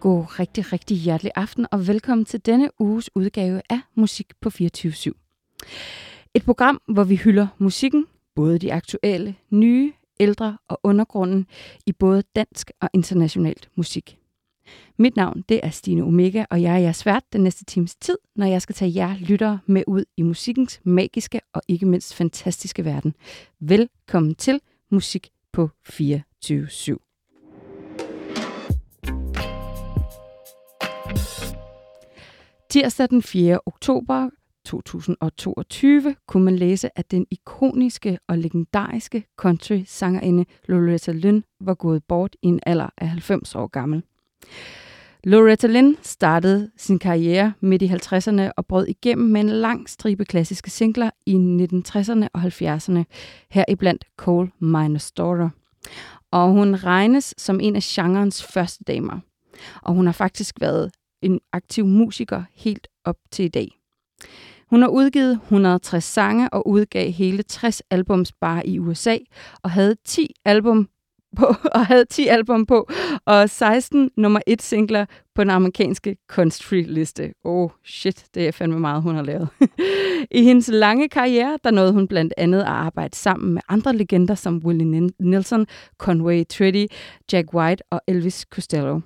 God rigtig, rigtig hjertelig aften og velkommen til denne uges udgave af Musik på 24-7. Et program, hvor vi hylder musikken, både de aktuelle, nye, ældre og undergrunden i både dansk og internationalt musik. Mit navn det er Stine Omega, og jeg er jeres vært den næste times tid, når jeg skal tage jer lyttere med ud i musikkens magiske og ikke mindst fantastiske verden. Velkommen til Musik på 24 /7. Tirsdag den 4. oktober 2022 kunne man læse, at den ikoniske og legendariske country-sangerinde Loretta Lynn var gået bort i en alder af 90 år gammel. Loretta Lynn startede sin karriere midt i 50'erne og brød igennem med en lang stribe klassiske singler i 1960'erne og 70'erne, heriblandt Coal Miner's Daughter. Og hun regnes som en af genrens første damer. Og hun har faktisk været en aktiv musiker helt op til i dag. Hun har udgivet 160 sange og udgav hele 60 albums bare i USA, og havde 10 album på, og havde 10 album på, og 16 nummer 1 singler på den amerikanske country-liste. Oh shit, det er fandme meget, hun har lavet. I hendes lange karriere, der nåede hun blandt andet at arbejde sammen med andre legender som Willie Nelson, Conway Twitty, Jack White og Elvis Costello.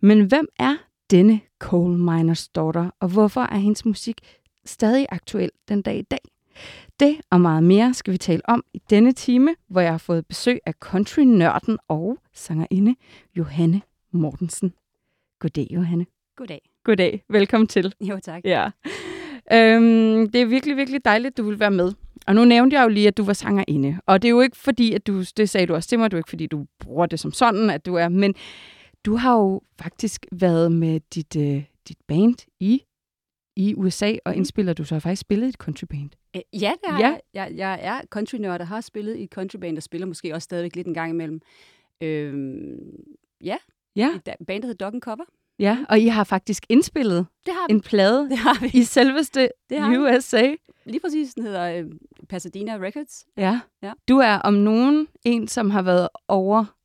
Men hvem er denne coal miners daughter, og hvorfor er hendes musik stadig aktuel den dag i dag? Det og meget mere skal vi tale om i denne time, hvor jeg har fået besøg af country-nørden og sangerinde Johanne Mortensen. Goddag, Johanne. Goddag. Goddag. Velkommen til. Jo, tak. Ja. Øhm, det er virkelig, virkelig dejligt, at du vil være med. Og nu nævnte jeg jo lige, at du var sangerinde. Og det er jo ikke fordi, at du, det sagde du også til mig, du er ikke fordi, du bruger det som sådan, at du er, men du har jo faktisk været med dit, øh, dit band i, i USA, og mm. indspiller du så faktisk spillet i et countryband. Ja, det har ja. jeg. jeg. Jeg er countrynørd og har spillet i et countryband, og spiller måske også stadigvæk lidt en gang imellem. Øhm, ja, ja. bandet hedder Dog and Cover. Ja, og I har faktisk indspillet det har en plade det har vi. i selveste det har USA. Vi. Lige præcis, den hedder øh, Pasadena Records. Ja. ja, du er om nogen en, som har været over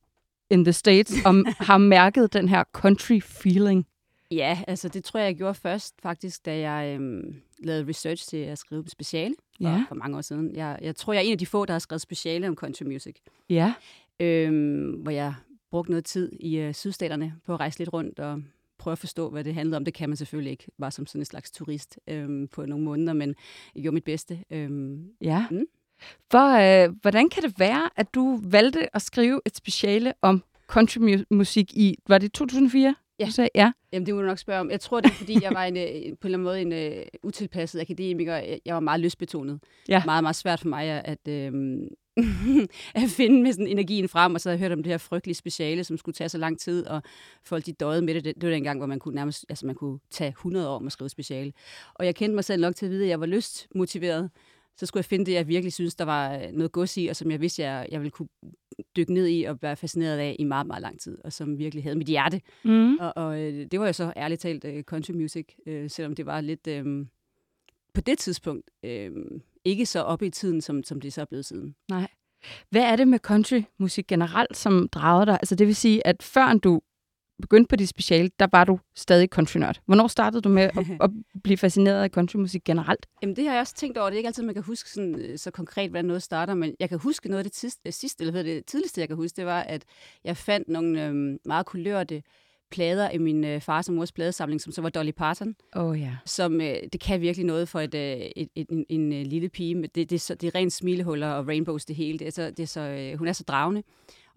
in the States, og har mærket den her country feeling. Ja, altså det tror jeg, jeg gjorde først faktisk, da jeg øhm, lavede research til at skrive speciale for, ja. for mange år siden. Jeg, jeg tror, jeg er en af de få, der har skrevet speciale om country music. Ja. Øhm, hvor jeg brugte noget tid i øh, sydstaterne på at rejse lidt rundt og prøve at forstå, hvad det handlede om. Det kan man selvfølgelig ikke, bare som sådan en slags turist øhm, på nogle måneder, men jeg gjorde mit bedste. Øhm, ja. Mm. For, øh, hvordan kan det være, at du valgte at skrive et speciale om countrymusik i, var det 2004? Ja. Du sagde, ja. Jamen, det må du nok spørge om. Jeg tror, det er, fordi jeg var en, øh, på en eller anden måde en uh, utilpasset akademiker. Jeg var meget lystbetonet. Ja. Meget, meget svært for mig at, øhm, at finde med sådan energien frem, og så havde jeg hørt om det her frygtelige speciale, som skulle tage så lang tid, og folk de døde med det. Det var den gang, hvor man kunne nærmest, altså man kunne tage 100 år med at skrive speciale. Og jeg kendte mig selv nok til at vide, at jeg var lystmotiveret så skulle jeg finde det, jeg virkelig synes, der var øh, noget gods i, og som jeg vidste, jeg, jeg ville kunne dykke ned i og være fascineret af i meget, meget lang tid, og som virkelig havde mit hjerte. Mm. Og, og øh, det var jo så ærligt talt uh, country music, uh, selvom det var lidt uh, på det tidspunkt uh, ikke så oppe i tiden, som, som det så er blevet siden. Nej. Hvad er det med countrymusik generelt, som drager dig? Altså det vil sige, at før du begyndte på dit speciale, der var du stadig countrynørd. Hvornår startede du med at, at blive fascineret af countrymusik generelt? Jamen det har jeg også tænkt over. Det er ikke altid, man kan huske sådan, øh, så konkret, hvordan noget starter, men jeg kan huske noget af det sidste, sidste eller det tidligste, jeg kan huske, det var, at jeg fandt nogle øhm, meget kulørte plader i min øh, fars og mors pladesamling, som så var Dolly Parton. Oh, ja. Som, øh, det kan virkelig noget for et, øh, et, et, en, en, en lille pige. Det, det, det, er så, det er rent smilehuller og rainbows det hele. Det er så, det er så, øh, hun er så dragende.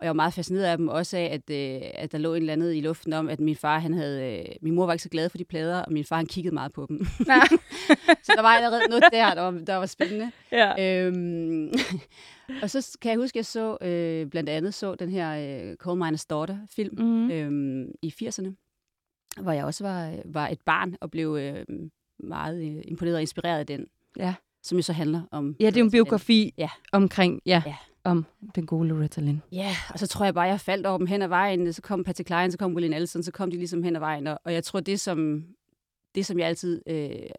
Og jeg var meget fascineret af dem, også af, at, øh, at der lå en eller andet i luften om, at min far, han havde... Øh, min mor var ikke så glad for de plader, og min far, han kiggede meget på dem. Ja. så der var allerede noget der, der var, der var spændende. Ja. Øhm, og så kan jeg huske, at jeg så øh, blandt andet så den her øh, Coal Miner's Daughter-film mm. øh, i 80'erne, hvor jeg også var, var et barn og blev øh, meget øh, imponeret og inspireret af den. Ja. Som jo så handler om... Ja, det er jo en biografi ja. omkring... Ja. ja om den gode Loretta Lynn. Ja, og så tror jeg bare, jeg faldt over dem hen ad vejen. Så kom Patrick Klein, så kom William Nelson, så kom de ligesom hen ad vejen. Og, og jeg tror, det som, det som jeg altid øh,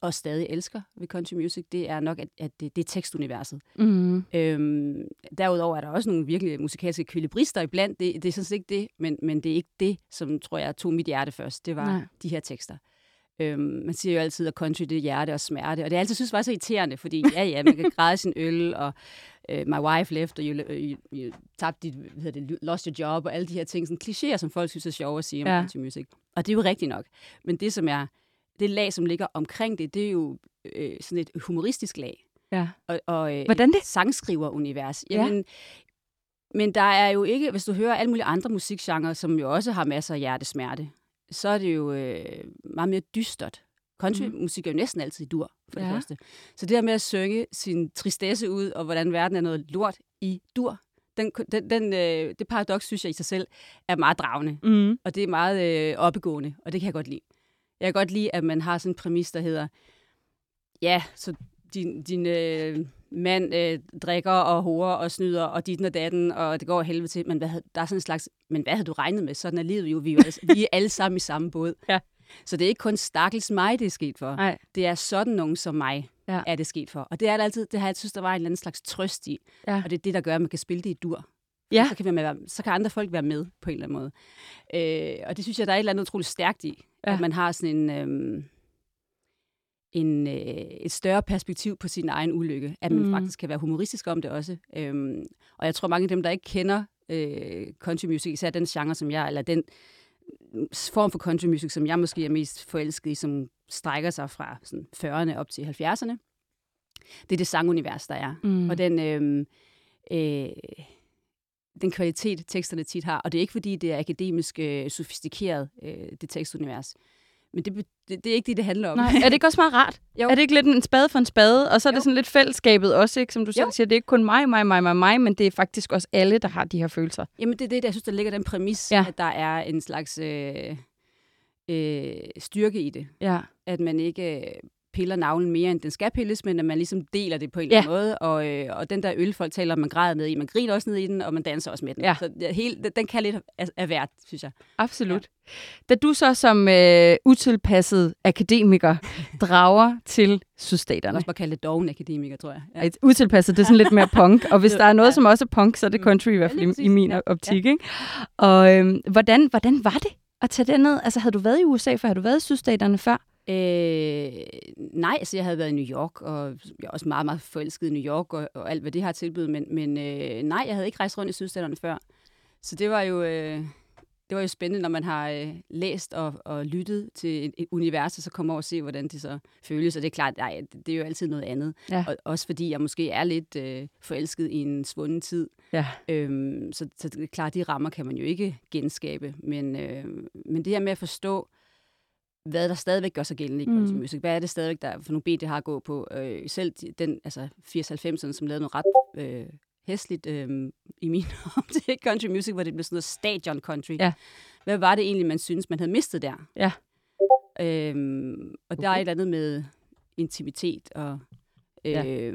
og stadig elsker ved country music, det er nok, at, at det, det er tekstuniverset. Mm. Øhm, derudover er der også nogle virkelig musikalske ekvilibrister iblandt. Det, det er sådan set ikke det, men, men det er ikke det, som tror jeg tog mit hjerte først. Det var Nej. de her tekster. Øhm, man siger jo altid, at country det er hjerte og smerte, og det er altid synes var så irriterende, fordi ja, ja, man kan græde sin øl, og uh, my wife left, og you, you, you tabte dit, hvad det, lost your job, og alle de her ting, sådan klichéer, som folk synes er sjove at sige om ja. country music. Og det er jo rigtigt nok. Men det, som er, det lag, som ligger omkring det, det er jo øh, sådan et humoristisk lag. Ja. Og, og øh, Hvordan det? Sangskriver-univers. Jamen, ja. Men der er jo ikke, hvis du hører alle mulige andre musikgenre, som jo også har masser af hjertesmerte, så er det jo øh, meget mere dystert. Countrymusik er jo næsten altid dur, for ja. det første. Så det her med at synge sin tristesse ud, og hvordan verden er noget lort i dur, den, den, den, øh, det paradoks, synes jeg i sig selv, er meget dragende. Mm. Og det er meget øh, oppegående, og det kan jeg godt lide. Jeg kan godt lide, at man har sådan en præmis, der hedder, ja, så din, din øh, mand øh, drikker og horer og snyder, og dit og datten, og det går helvede til, men hvad, der er sådan en slags, men hvad havde du regnet med? Sådan er livet jo, vi er, jo alle, vi er alle sammen i samme båd. Ja. Så det er ikke kun stakkels mig, det er sket for. Nej. Det er sådan nogen som mig, ja. er det sket for. Og det er det altid, det har jeg synes, der var en eller anden slags trøst i. Ja. Og det er det, der gør, at man kan spille det i dur. Ja. Så, kan være, så kan andre folk være med på en eller anden måde. Øh, og det synes jeg, der er et eller andet utroligt stærkt i. Ja. At man har sådan en... Øh, en, øh, et større perspektiv på sin egen ulykke. At man mm. faktisk kan være humoristisk om det også. Øhm, og jeg tror, mange af dem, der ikke kender øh, country music, især den genre, som jeg, eller den form for country music, som jeg måske er mest forelsket i, som strækker sig fra sådan 40'erne op til 70'erne. Det er det sangunivers, der er. Mm. Og den, øh, øh, den kvalitet, teksterne tit har. Og det er ikke, fordi det er akademisk øh, sofistikeret, øh, det tekstunivers. Men det, det, det er ikke det, det handler om. Nej. Er det ikke også meget rart? Jo. Er det ikke lidt en spade for en spade? Og så er jo. det sådan lidt fællesskabet også, ikke? som du selv jo. siger. Det er ikke kun mig, mig, mig, mig, mig, men det er faktisk også alle, der har de her følelser. Jamen det er det, der jeg synes, der ligger den præmis, ja. at der er en slags øh, øh, styrke i det. Ja. At man ikke piller navlen mere, end den skal pilles, men at man ligesom deler det på en ja. eller anden måde. Og, øh, og den der øl, folk taler man græder ned i, man griner også ned i den, og man danser også med den. Ja. Så hele, den kan lidt af, hvert, synes jeg. Absolut. Ja. Da du så som øh, utilpasset akademiker drager til sydstaterne. Man skal kalde det doven akademiker, tror jeg. Ja. utilpasset, det er sådan lidt mere punk. Og hvis der er noget, ja. som også er punk, så er det country i hvert fald ja, i, i min ja. optik. Ja. Ikke? Og øh, hvordan, hvordan var det at tage det ned? Altså havde du været i USA før? Har du været i sydstaterne før? Øh, nej, altså jeg havde været i New York, og jeg er også meget, meget forelsket i New York, og, og alt, hvad det har tilbydet, men, men øh, nej, jeg havde ikke rejst rundt i sydstaterne før. Så det var jo, øh, det var jo spændende, når man har øh, læst og, og lyttet til et, et univers, og så kommer over og se, hvordan det så føles. Og det er klart, nej, det, det er jo altid noget andet. Ja. Og, også fordi jeg måske er lidt øh, forelsket i en svunden tid. Ja. Øhm, så, så det er klart, de rammer kan man jo ikke genskabe. Men, øh, men det her med at forstå, hvad der stadigvæk gør sig gældende i mm. country music. Hvad er det stadigvæk, der for nogle beat, det har at gå på? Øh, selv den, altså 80-90'erne, som lavede noget ret øh, hæsligt øh, i min til country music, hvor det blev sådan noget stadion country. Ja. Hvad var det egentlig, man synes, man havde mistet der? Ja. Øhm, og okay. der er et eller andet med intimitet, og, øh, ja.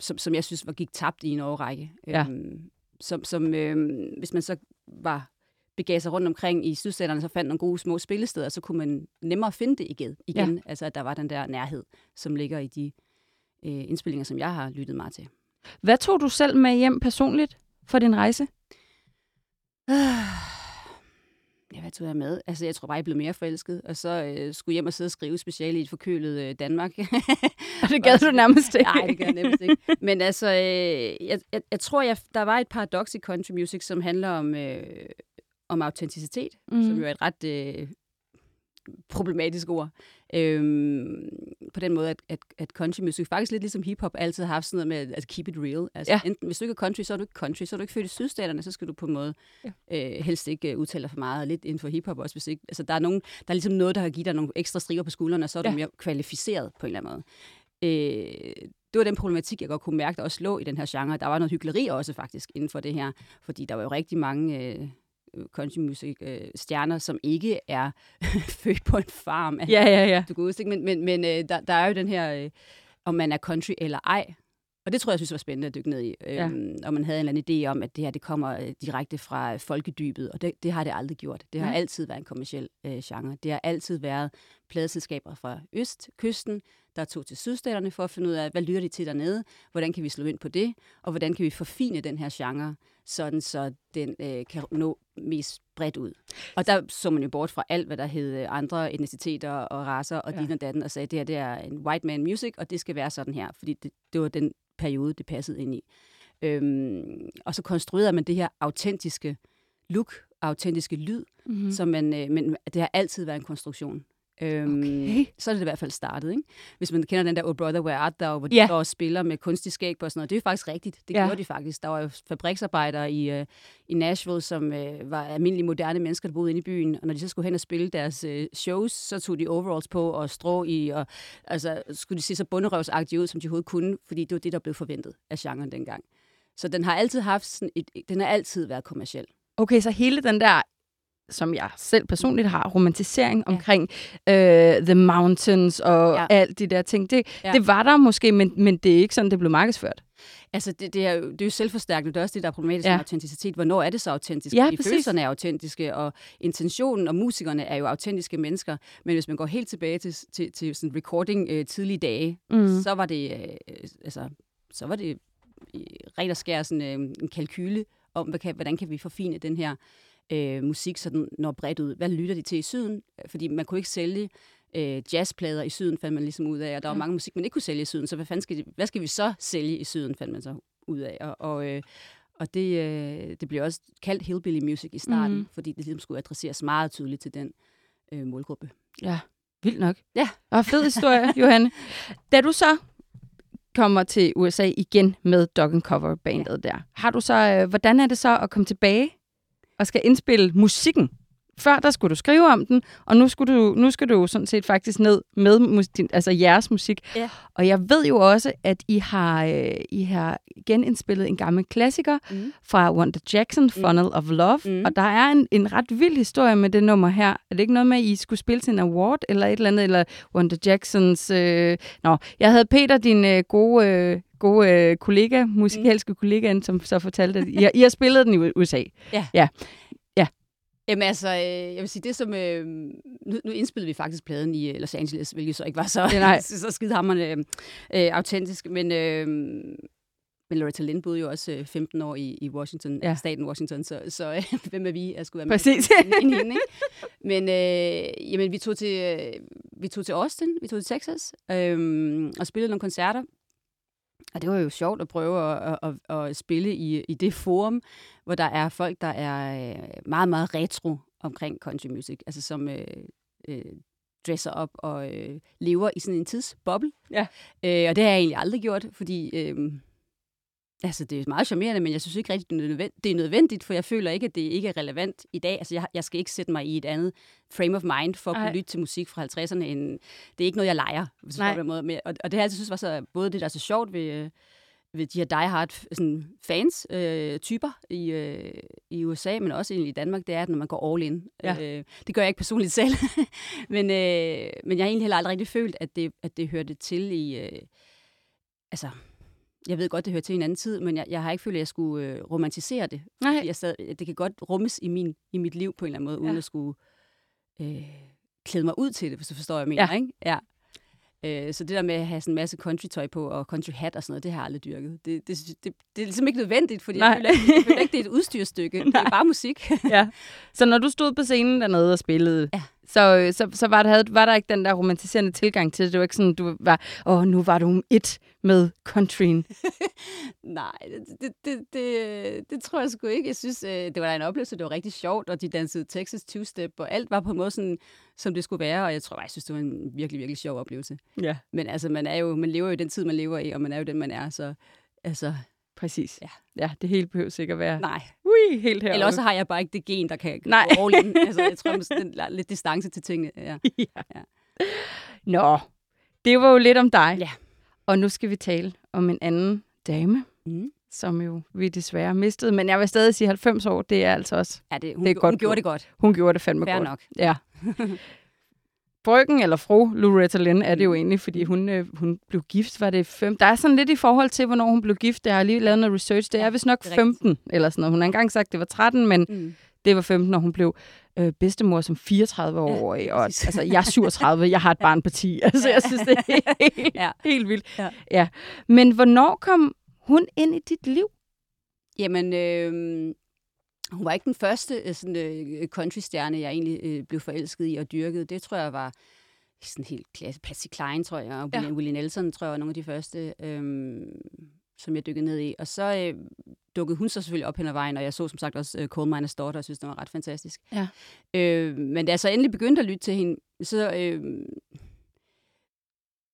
som, som jeg synes var gik tabt i en årrække. Ja. Øhm, som, som øh, hvis man så var begav sig rundt omkring i sydstaterne, så fandt nogle gode små spillesteder, så kunne man nemmere finde det igen. igen. Ja. Altså, at der var den der nærhed, som ligger i de øh, indspillinger, som jeg har lyttet meget til. Hvad tog du selv med hjem personligt for din rejse? Ja, hvad tog jeg med? Altså, jeg tror bare, jeg blev mere forelsket, og så øh, skulle hjem og sidde og skrive speciale i et forkølet øh, Danmark. og det gad du nærmest ikke? Nej, det gad jeg nærmest ikke. Men altså, øh, jeg, jeg, jeg tror, jeg, der var et paradoks i country music, som handler om, øh, om autenticitet, mm. som jo er et ret øh, problematisk ord. Øhm, på den måde, at, at, at country music faktisk lidt ligesom hiphop altid har haft sådan noget med at keep it real. Altså, ja. enten, hvis du ikke er country, så er du ikke country. Så er du ikke født i sydstaterne, så skal du på en måde ja. øh, helst ikke uh, udtale dig for meget. Lidt inden for hiphop også. Hvis ikke, altså, der, er nogen, der er ligesom noget, der har givet dig nogle ekstra striger på skuldrene, og så er ja. du mere kvalificeret på en eller anden måde. Øh, det var den problematik, jeg godt kunne mærke, der også lå i den her genre. Der var noget hyggeleri også faktisk inden for det her, fordi der var jo rigtig mange... Øh, country music øh, stjerner, som ikke er født på en farm. Ja, ja, ja. Du kan men, men, men øh, der, der er jo den her, øh, om man er country eller ej. Og det tror jeg, jeg synes var spændende at dykke ned i. Ja. Øhm, og man havde en eller anden idé om, at det her det kommer øh, direkte fra folkedybet, og det, det har det aldrig gjort. Det har ja. altid været en kommersiel øh, genre. Det har altid været pladeselskaber fra østkysten, der tog til sydstaterne for at finde ud af, hvad lytter de til dernede, hvordan kan vi slå ind på det, og hvordan kan vi forfine den her genre, sådan så den øh, kan nå mest bredt ud. Og der så man jo bort fra alt, hvad der hed øh, andre etniciteter og raser og ja. din og datten, og sagde, at det her det er en white man music, og det skal være sådan her, fordi det, det var den periode, det passede ind i. Øhm, og så konstruerede man det her autentiske look, autentiske lyd, mm-hmm. som man, øh, men det har altid været en konstruktion. Øhm, okay. Så er det i hvert fald startet. Ikke? Hvis man kender den der Oh Brother, Where Art Thou, hvor de yeah. også spiller med kunstig skæg på og sådan noget. Det er faktisk rigtigt. Det yeah. gjorde de faktisk. Der var jo fabriksarbejdere i, uh, i Nashville, som uh, var almindelige moderne mennesker, der boede inde i byen. Og når de så skulle hen og spille deres uh, shows, så tog de overalls på og strå i. Og, altså, skulle de se så bunderøvsagtige ud, som de overhovedet kunne, fordi det var det, der blev forventet af genren dengang. Så den har altid haft sådan et, den har altid været kommersiel. Okay, så hele den der som jeg selv personligt har, romantisering ja. omkring uh, The Mountains og ja. alt de der ting. Det, ja. det var der måske, men, men det er ikke sådan, det blev markedsført. Altså, det, det, er jo, det er jo selvforstærkende. Det er også det, der er problematisk ja. med autenticitet. Hvornår er det så autentisk? Ja, Fordi følelserne er autentiske, og intentionen og musikerne er jo autentiske mennesker. Men hvis man går helt tilbage til, til, til sådan recording øh, tidlige dage, mm. så var det, øh, altså, så var det ret og skær sådan, øh, en kalkyle om, hvad kan, hvordan kan vi forfine den her øh, musik, så den når bredt ud. Hvad lytter de til i syden? Fordi man kunne ikke sælge øh, jazzplader i syden, fandt man ligesom ud af, og der var mange musik, man ikke kunne sælge i syden, så hvad, fanden skal, de, hvad skal vi så sælge i syden, fandt man så ud af. Og, og, øh, og det, øh, det blev også kaldt hillbilly music i starten, mm. fordi det ligesom skulle adresseres meget tydeligt til den øh, målgruppe. Ja, vildt nok. Ja. Og fed historie, Johanne. Da du så kommer til USA igen med Dog and Cover bandet ja. der. Har du så, øh, hvordan er det så at komme tilbage og skal indspille musikken? Før der skulle du skrive om den, og nu, skulle du, nu skal du sådan set faktisk ned med musik, altså jeres musik. Ja. Og jeg ved jo også, at I har, øh, I har genindspillet en gammel klassiker mm. fra Wanda Jackson, mm. Funnel mm. of Love. Mm. Og der er en, en ret vild historie med det nummer her. Er det ikke noget med, at I skulle spille til en award eller et eller andet, eller Wanda Jacksons... Øh... Nå, jeg havde Peter, din øh, gode... Øh, gode øh, kollega, musikalske mm. kollega, som så fortalte, at I, I har spillet den i USA. Ja. ja. Jamen altså, øh, jeg vil sige, det som... Øh, nu, nu indspillede vi faktisk pladen i øh, Los Angeles, hvilket så ikke var så, nej. så, skidehammerende øh, øh, autentisk, men... Øh, men Loretta Lynn boede jo også øh, 15 år i, i Washington, ja. staten Washington, så, så øh, hvem er vi at skulle være med Præcis. ind i hende, ikke? Men øh, jamen, vi, tog til, øh, vi tog til Austin, vi tog til Texas, øh, og spillede nogle koncerter, og det var jo sjovt at prøve at, at, at, at spille i, i det forum, hvor der er folk, der er øh, meget, meget retro omkring country music, altså som øh, øh, dresser op og øh, lever i sådan en tidsboble. Ja. Øh, og det har jeg egentlig aldrig gjort, fordi øh, Altså, det er meget charmerende, men jeg synes ikke rigtigt, det er nødvendigt, for jeg føler ikke, at det ikke er relevant i dag. Altså, jeg, jeg skal ikke sætte mig i et andet frame of mind for at kunne lytte til musik fra 50'erne. End, det er ikke noget, jeg leger. Hvis på den måde. Og, og det har jeg altid synes var så, både det, der er så sjovt ved, ved de her diehard sådan, fans, øh, typer i, øh, i USA, men også i Danmark, det er, at når man går all in. Ja. Øh, det gør jeg ikke personligt selv, men, øh, men jeg har egentlig heller aldrig rigtig følt, at det, at det hørte til i... Øh, altså, jeg ved godt, det hører til en anden tid, men jeg, jeg har ikke følt, at jeg skulle øh, romantisere det. Nej. Jeg sad, det kan godt rummes i, min, i mit liv på en eller anden måde, uden ja. at skulle øh, klæde mig ud til det, hvis du forstår, hvad jeg mener. Ja. Ikke? Ja. Øh, så det der med at have sådan en masse country-tøj på og country hat og sådan noget, det har jeg aldrig dyrket. Det, det, det, det er ligesom ikke nødvendigt, fordi Nej. jeg føler, jeg føler ikke, det er et udstyrstykke. Nej. Det er bare musik. ja. Så når du stod på scenen dernede og spillede, ja. så, så, så var, der, havde, var der ikke den der romantiserende tilgang til det? Det var ikke sådan, du var, åh, nu var du et med countryen? Nej, det, det, det, det, tror jeg sgu ikke. Jeg synes, øh, det var en oplevelse, det var rigtig sjovt, og de dansede Texas Two-Step, og alt var på en måde sådan, som det skulle være, og jeg tror, jeg synes, det var en virkelig, virkelig sjov oplevelse. Ja. Men altså, man, er jo, man lever jo den tid, man lever i, og man er jo den, man er, så altså... Præcis. Ja. ja, det hele behøver sikkert være... Nej. Ui, helt herovre. Eller også har jeg bare ikke det gen, der kan Nej. in. Altså, jeg tror, det er lidt distance til tingene. Ja. ja. ja. Nå, det var jo lidt om dig. Ja. Og nu skal vi tale om en anden dame, mm. som jo vi desværre mistede. Men jeg vil stadig sige 90 år, det er altså også... Ja, det, hun, det er godt hun gjorde det godt. Hun gjorde det fandme Fair godt. nok. Ja. Frøken eller fru Loretta Lynn er det jo mm. egentlig, fordi hun, øh, hun blev gift, var det fem. Der er sådan lidt i forhold til, hvornår hun blev gift. Jeg har lige lavet noget research. Det er vist nok 15 eller sådan noget. Hun har engang sagt, det var 13, men mm. det var 15, når hun blev øh, bedstemor som 34-årig, ja, og altså, jeg er 37, jeg har et barn på 10. Altså, jeg synes, det er helt, ja. helt vildt. Ja. ja. Men hvornår kom hun ind i dit liv? Jamen, øh, hun var ikke den første øh, sådan, øh, country-stjerne, jeg egentlig øh, blev forelsket i og dyrkede. Det tror jeg var sådan helt klasse. Patsy Klein, tror jeg, og ja. Willie Nelson, tror jeg, var nogle af de første, øhm, som jeg dykkede ned i. Og så øh, dukkede hun så selvfølgelig op hen ad vejen, og jeg så som sagt også øh, Coal Miner's Daughter, og synes, det var ret fantastisk. Ja. Øh, men da jeg så endelig begyndte at lytte til hende, så... Øh,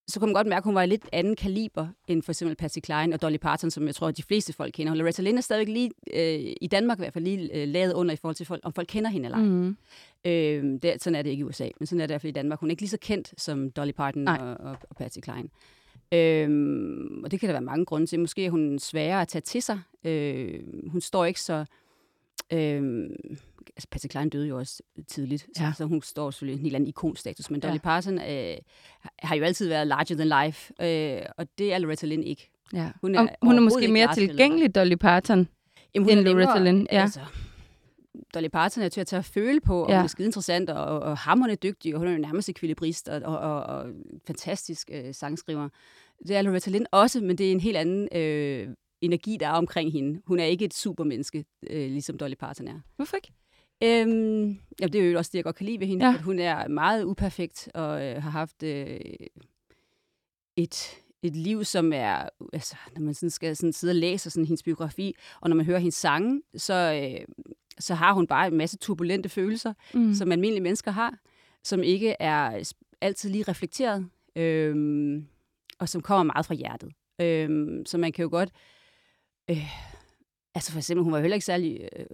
så kunne man godt mærke, at hun var i lidt anden kaliber end for eksempel Patsy Klein og Dolly Parton, som jeg tror, de fleste folk kender. Loretta Lynn er stadigvæk lige, øh, i Danmark i hvert fald lige øh, lavet under i forhold til, folk, om folk kender hende eller ej. Mm. Øh, det, sådan er det ikke i USA, men sådan er det i hvert fald i Danmark. Hun er ikke lige så kendt som Dolly Parton og, og, og Patsy Klein. Øhm, og det kan der være mange grunde til. Måske er hun sværere at tage til sig. Øh, hun står ikke så... Øh, altså Patsy Klein døde jo også tidligt, ja. så, så hun står selvfølgelig en helt anden ikonstatus, men Dolly ja. Parton øh, har jo altid været larger than life, øh, og det er Loretta Lynn ikke. Ja. Hun er, hun er måske mere tilgængelig, Dolly Parton, Jamen, hun end Loretta Lynn. Ja. Altså, Dolly Parton er til at tage at føle på, og ja. hun er skide interessant, og, og, og hammerende dygtig, og hun er jo nærmest ekvilibrist, og, og, og, og fantastisk øh, sangskriver. Det er Loretta Lynn også, men det er en helt anden øh, energi, der er omkring hende. Hun er ikke et supermenneske, øh, ligesom Dolly Parton er. Hvorfor ikke? Øhm, ja, det er jo også det, jeg godt kan lide ved hende. Ja. At hun er meget uperfekt og øh, har haft øh, et, et liv, som er... Altså, når man sådan skal sådan sidde og læse sådan hendes biografi, og når man hører hendes sange, så, øh, så har hun bare en masse turbulente følelser, mm. som almindelige mennesker har, som ikke er altid lige reflekteret, øh, og som kommer meget fra hjertet. Øh, så man kan jo godt... Øh, Altså for eksempel, hun var heller ikke særlig, øh,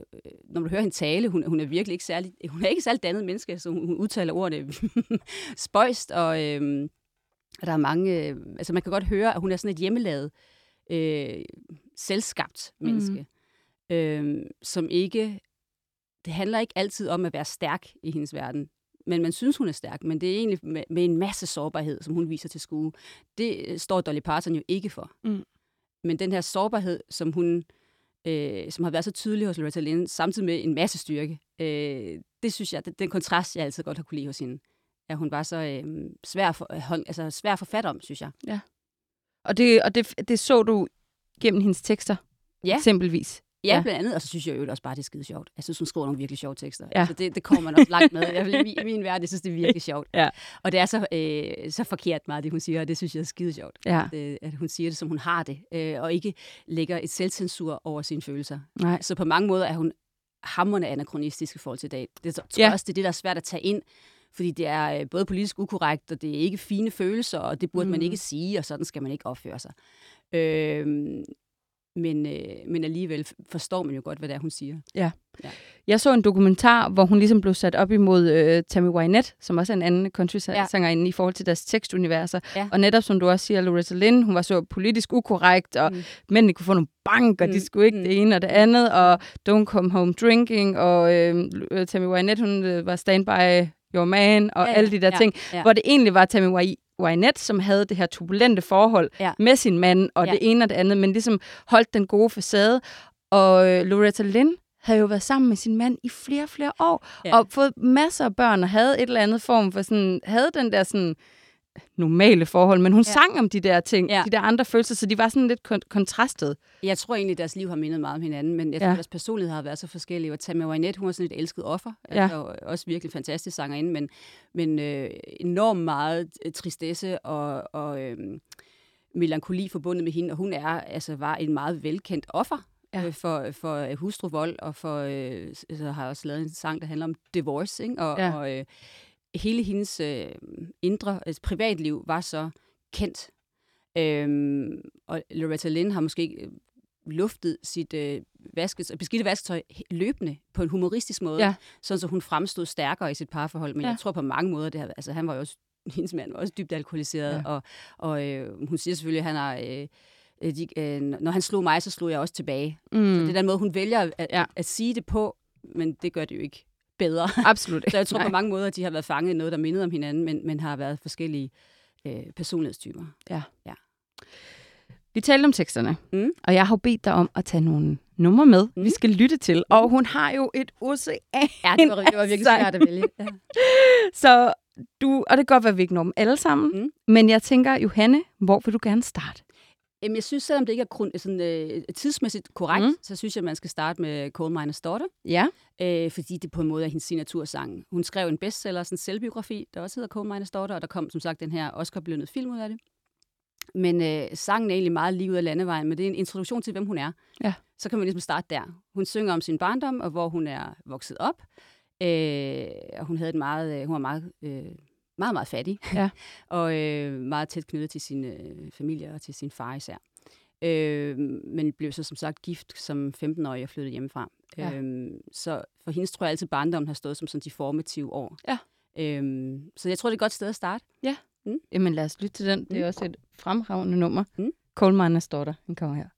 når man hører hende tale, hun, hun er virkelig ikke særlig, hun er ikke særlig dannet menneske, så hun, hun udtaler ordene spøjst, og, øh, og der er mange, øh, altså man kan godt høre, at hun er sådan et hjemmelavet, øh, selvskabt menneske, mm. øh, som ikke, det handler ikke altid om at være stærk i hendes verden, men man synes, hun er stærk, men det er egentlig med, med en masse sårbarhed, som hun viser til skue. Det øh, står Dolly Parton jo ikke for. Mm. Men den her sårbarhed, som hun øh, som har været så tydelig hos Loretta Lynn, samtidig med en masse styrke. Øh, det synes jeg, det, den kontrast, jeg altid godt har kunne lide hos hende. At hun var så øh, svær, for, øh, altså, svær for fat om, synes jeg. Ja. Og det, og det, det så du gennem hendes tekster, ja. eksempelvis? Ja, blandt andet. Og så synes jeg jo også bare, det er skide sjovt. Jeg synes, hun skriver nogle virkelig sjove tekster. Ja. Altså, det, det kommer man også langt med. Jeg, I min verden, jeg synes, det er virkelig sjovt. Ja. Og det er så, øh, så forkert meget, det hun siger, og det synes jeg er skide sjovt. Ja. At, øh, at hun siger det, som hun har det, øh, og ikke lægger et selvcensur over sine følelser. Nej. Så på mange måder er hun hammerne anachronistisk i forhold til i dag. Det tror ja. også, det er det, der er svært at tage ind, fordi det er øh, både politisk ukorrekt, og det er ikke fine følelser, og det burde mm. man ikke sige, og sådan skal man ikke opføre sig. Øh, men, øh, men alligevel forstår man jo godt, hvad det er, hun siger. Ja. ja. Jeg så en dokumentar, hvor hun ligesom blev sat op imod øh, Tammy Wynette, som også er en anden country-sangerinde ja. i forhold til deres tekstuniverser. Ja. Og netop som du også siger, Loretta Lynn, hun var så politisk ukorrekt, og mm. mændene kunne få nogle bank, og mm. de skulle ikke mm. det ene og det andet, og Don't Come Home Drinking, og øh, Tammy Wynette, hun øh, var Standby Your Man, og ja, ja. alle de der ja, ting, ja. hvor det egentlig var Tammy Wynette, som havde det her turbulente forhold ja. med sin mand, og ja. det ene og det andet, men ligesom holdt den gode facade. Og øh, Loretta Lynn havde jo været sammen med sin mand i flere, flere år, ja. og fået masser af børn, og havde et eller andet form for sådan, havde den der sådan, normale forhold, men hun ja. sang om de der ting, ja. de der andre følelser, så de var sådan lidt kon- kontrastet. Jeg tror egentlig, at deres liv har mindet meget om hinanden, men jeg tror, ja. deres personlighed har været så forskellige. Og Tammy Wynette, hun var sådan et elsket offer, ja. altså også virkelig fantastisk sangerinde, men, men øh, enormt meget øh, tristesse og, og øh, melankoli forbundet med hende, og hun er altså var en meget velkendt offer ja. øh, for, for hustruvold, og for, øh, altså, har også lavet en sang, der handler om divorce, ikke? og, ja. og øh, hele hendes øh, indre altså privatliv var så kendt. Øhm, og Loretta Lynn har måske øh, luftet sit øh, vaskes, beskidte vasketøj løbende på en humoristisk måde, ja. sådan så hun fremstod stærkere i sit parforhold. Men ja. jeg tror på mange måder, det har, altså han var jo også, hendes mand var også dybt alkoholiseret, ja. og, og øh, hun siger selvfølgelig, at han har... Øh, øh, de, øh, når han slog mig, så slog jeg også tilbage. Mm. Så det er den måde, hun vælger at, ja. at sige det på, men det gør det jo ikke bedre. Absolut. så jeg tror Nej. på mange måder, at de har været fanget i noget, der mindede om hinanden, men, men har været forskellige øh, personlighedstyper. Ja. ja. Vi talte om teksterne, mm. og jeg har bedt dig om at tage nogle numre med, mm. vi skal lytte til. Og hun har jo et ocean Ja, det var, det var virkelig svært at vælge. Ja. Så du, og det kan godt være, at vi ikke når dem alle sammen, mm. men jeg tænker, Johanne, hvor vil du gerne starte? Jamen, jeg synes, selvom det ikke er sådan, øh, tidsmæssigt korrekt, mm. så synes jeg, at man skal starte med Coal Miner's Daughter. Ja. Øh, fordi det på en måde er hendes signatursang. Hun skrev en bestseller, sådan en selvbiografi, der også hedder Coal Miner's Daughter, og der kom som sagt den her Oscar-belønnede film ud af det. Men øh, sangen er egentlig meget lige ud af landevejen, men det er en introduktion til, hvem hun er. Ja. Så kan man ligesom starte der. Hun synger om sin barndom, og hvor hun er vokset op. Øh, og hun havde et meget, øh, hun var meget, øh, meget, meget fattig. Ja. og øh, meget tæt knyttet til sin øh, familie og til sin far især. Øh, men blev så som sagt gift som 15-årig og flyttede hjemmefra. Ja. Øh, så for hendes tror jeg altid barndommen har stået som sådan de formative år. Ja. Øh, så jeg tror, det er et godt sted at starte. Ja. Mm. Jamen lad os lytte til den. Det er mm. også et fremragende nummer. Mm. Coal Miner's Daughter. Den kommer her.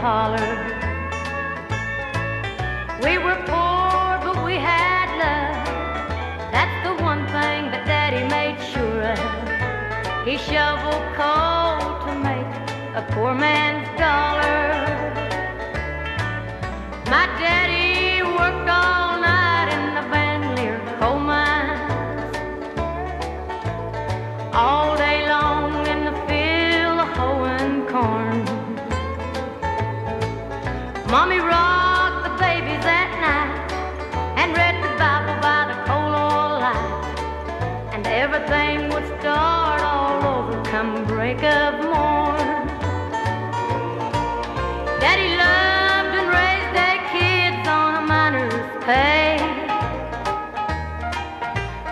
Holler. We were poor, but we had love. That's the one thing that Daddy made sure of. He shoveled coal to make a poor man's dollar. My daddy worked all night in the Bandelier coal mines. All Mommy rocked the babies at night and read the Bible by the coal oil light. And everything would start all over come break of morn. Daddy loved and raised their kids on a miner's pay.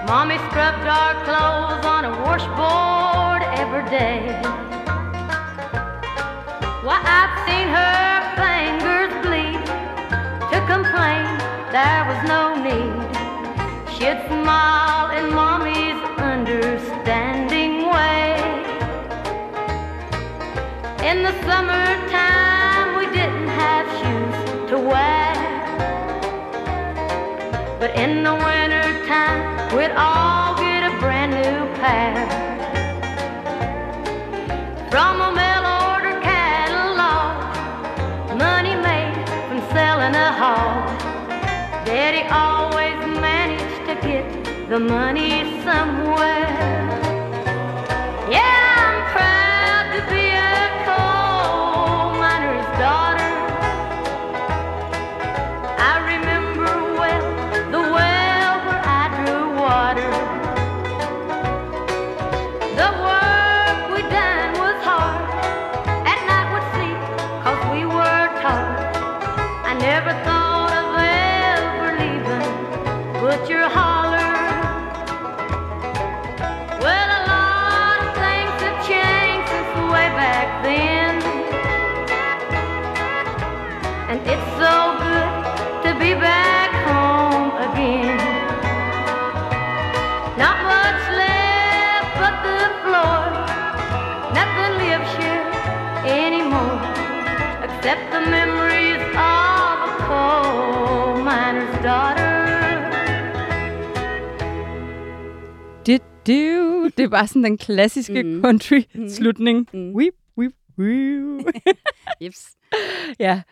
Mommy scrubbed our clothes on a washboard every day. Why, I've seen her smile in Mommy's understanding way. In the summertime, we didn't have shoes to wear. But in the wintertime, we'd all the money somewhere. Except the memories of a coal miner's daughter. Det, det, det er bare sådan den klassiske mm. country-slutning. Mm. Weep, weep, weep. Jeps. ja.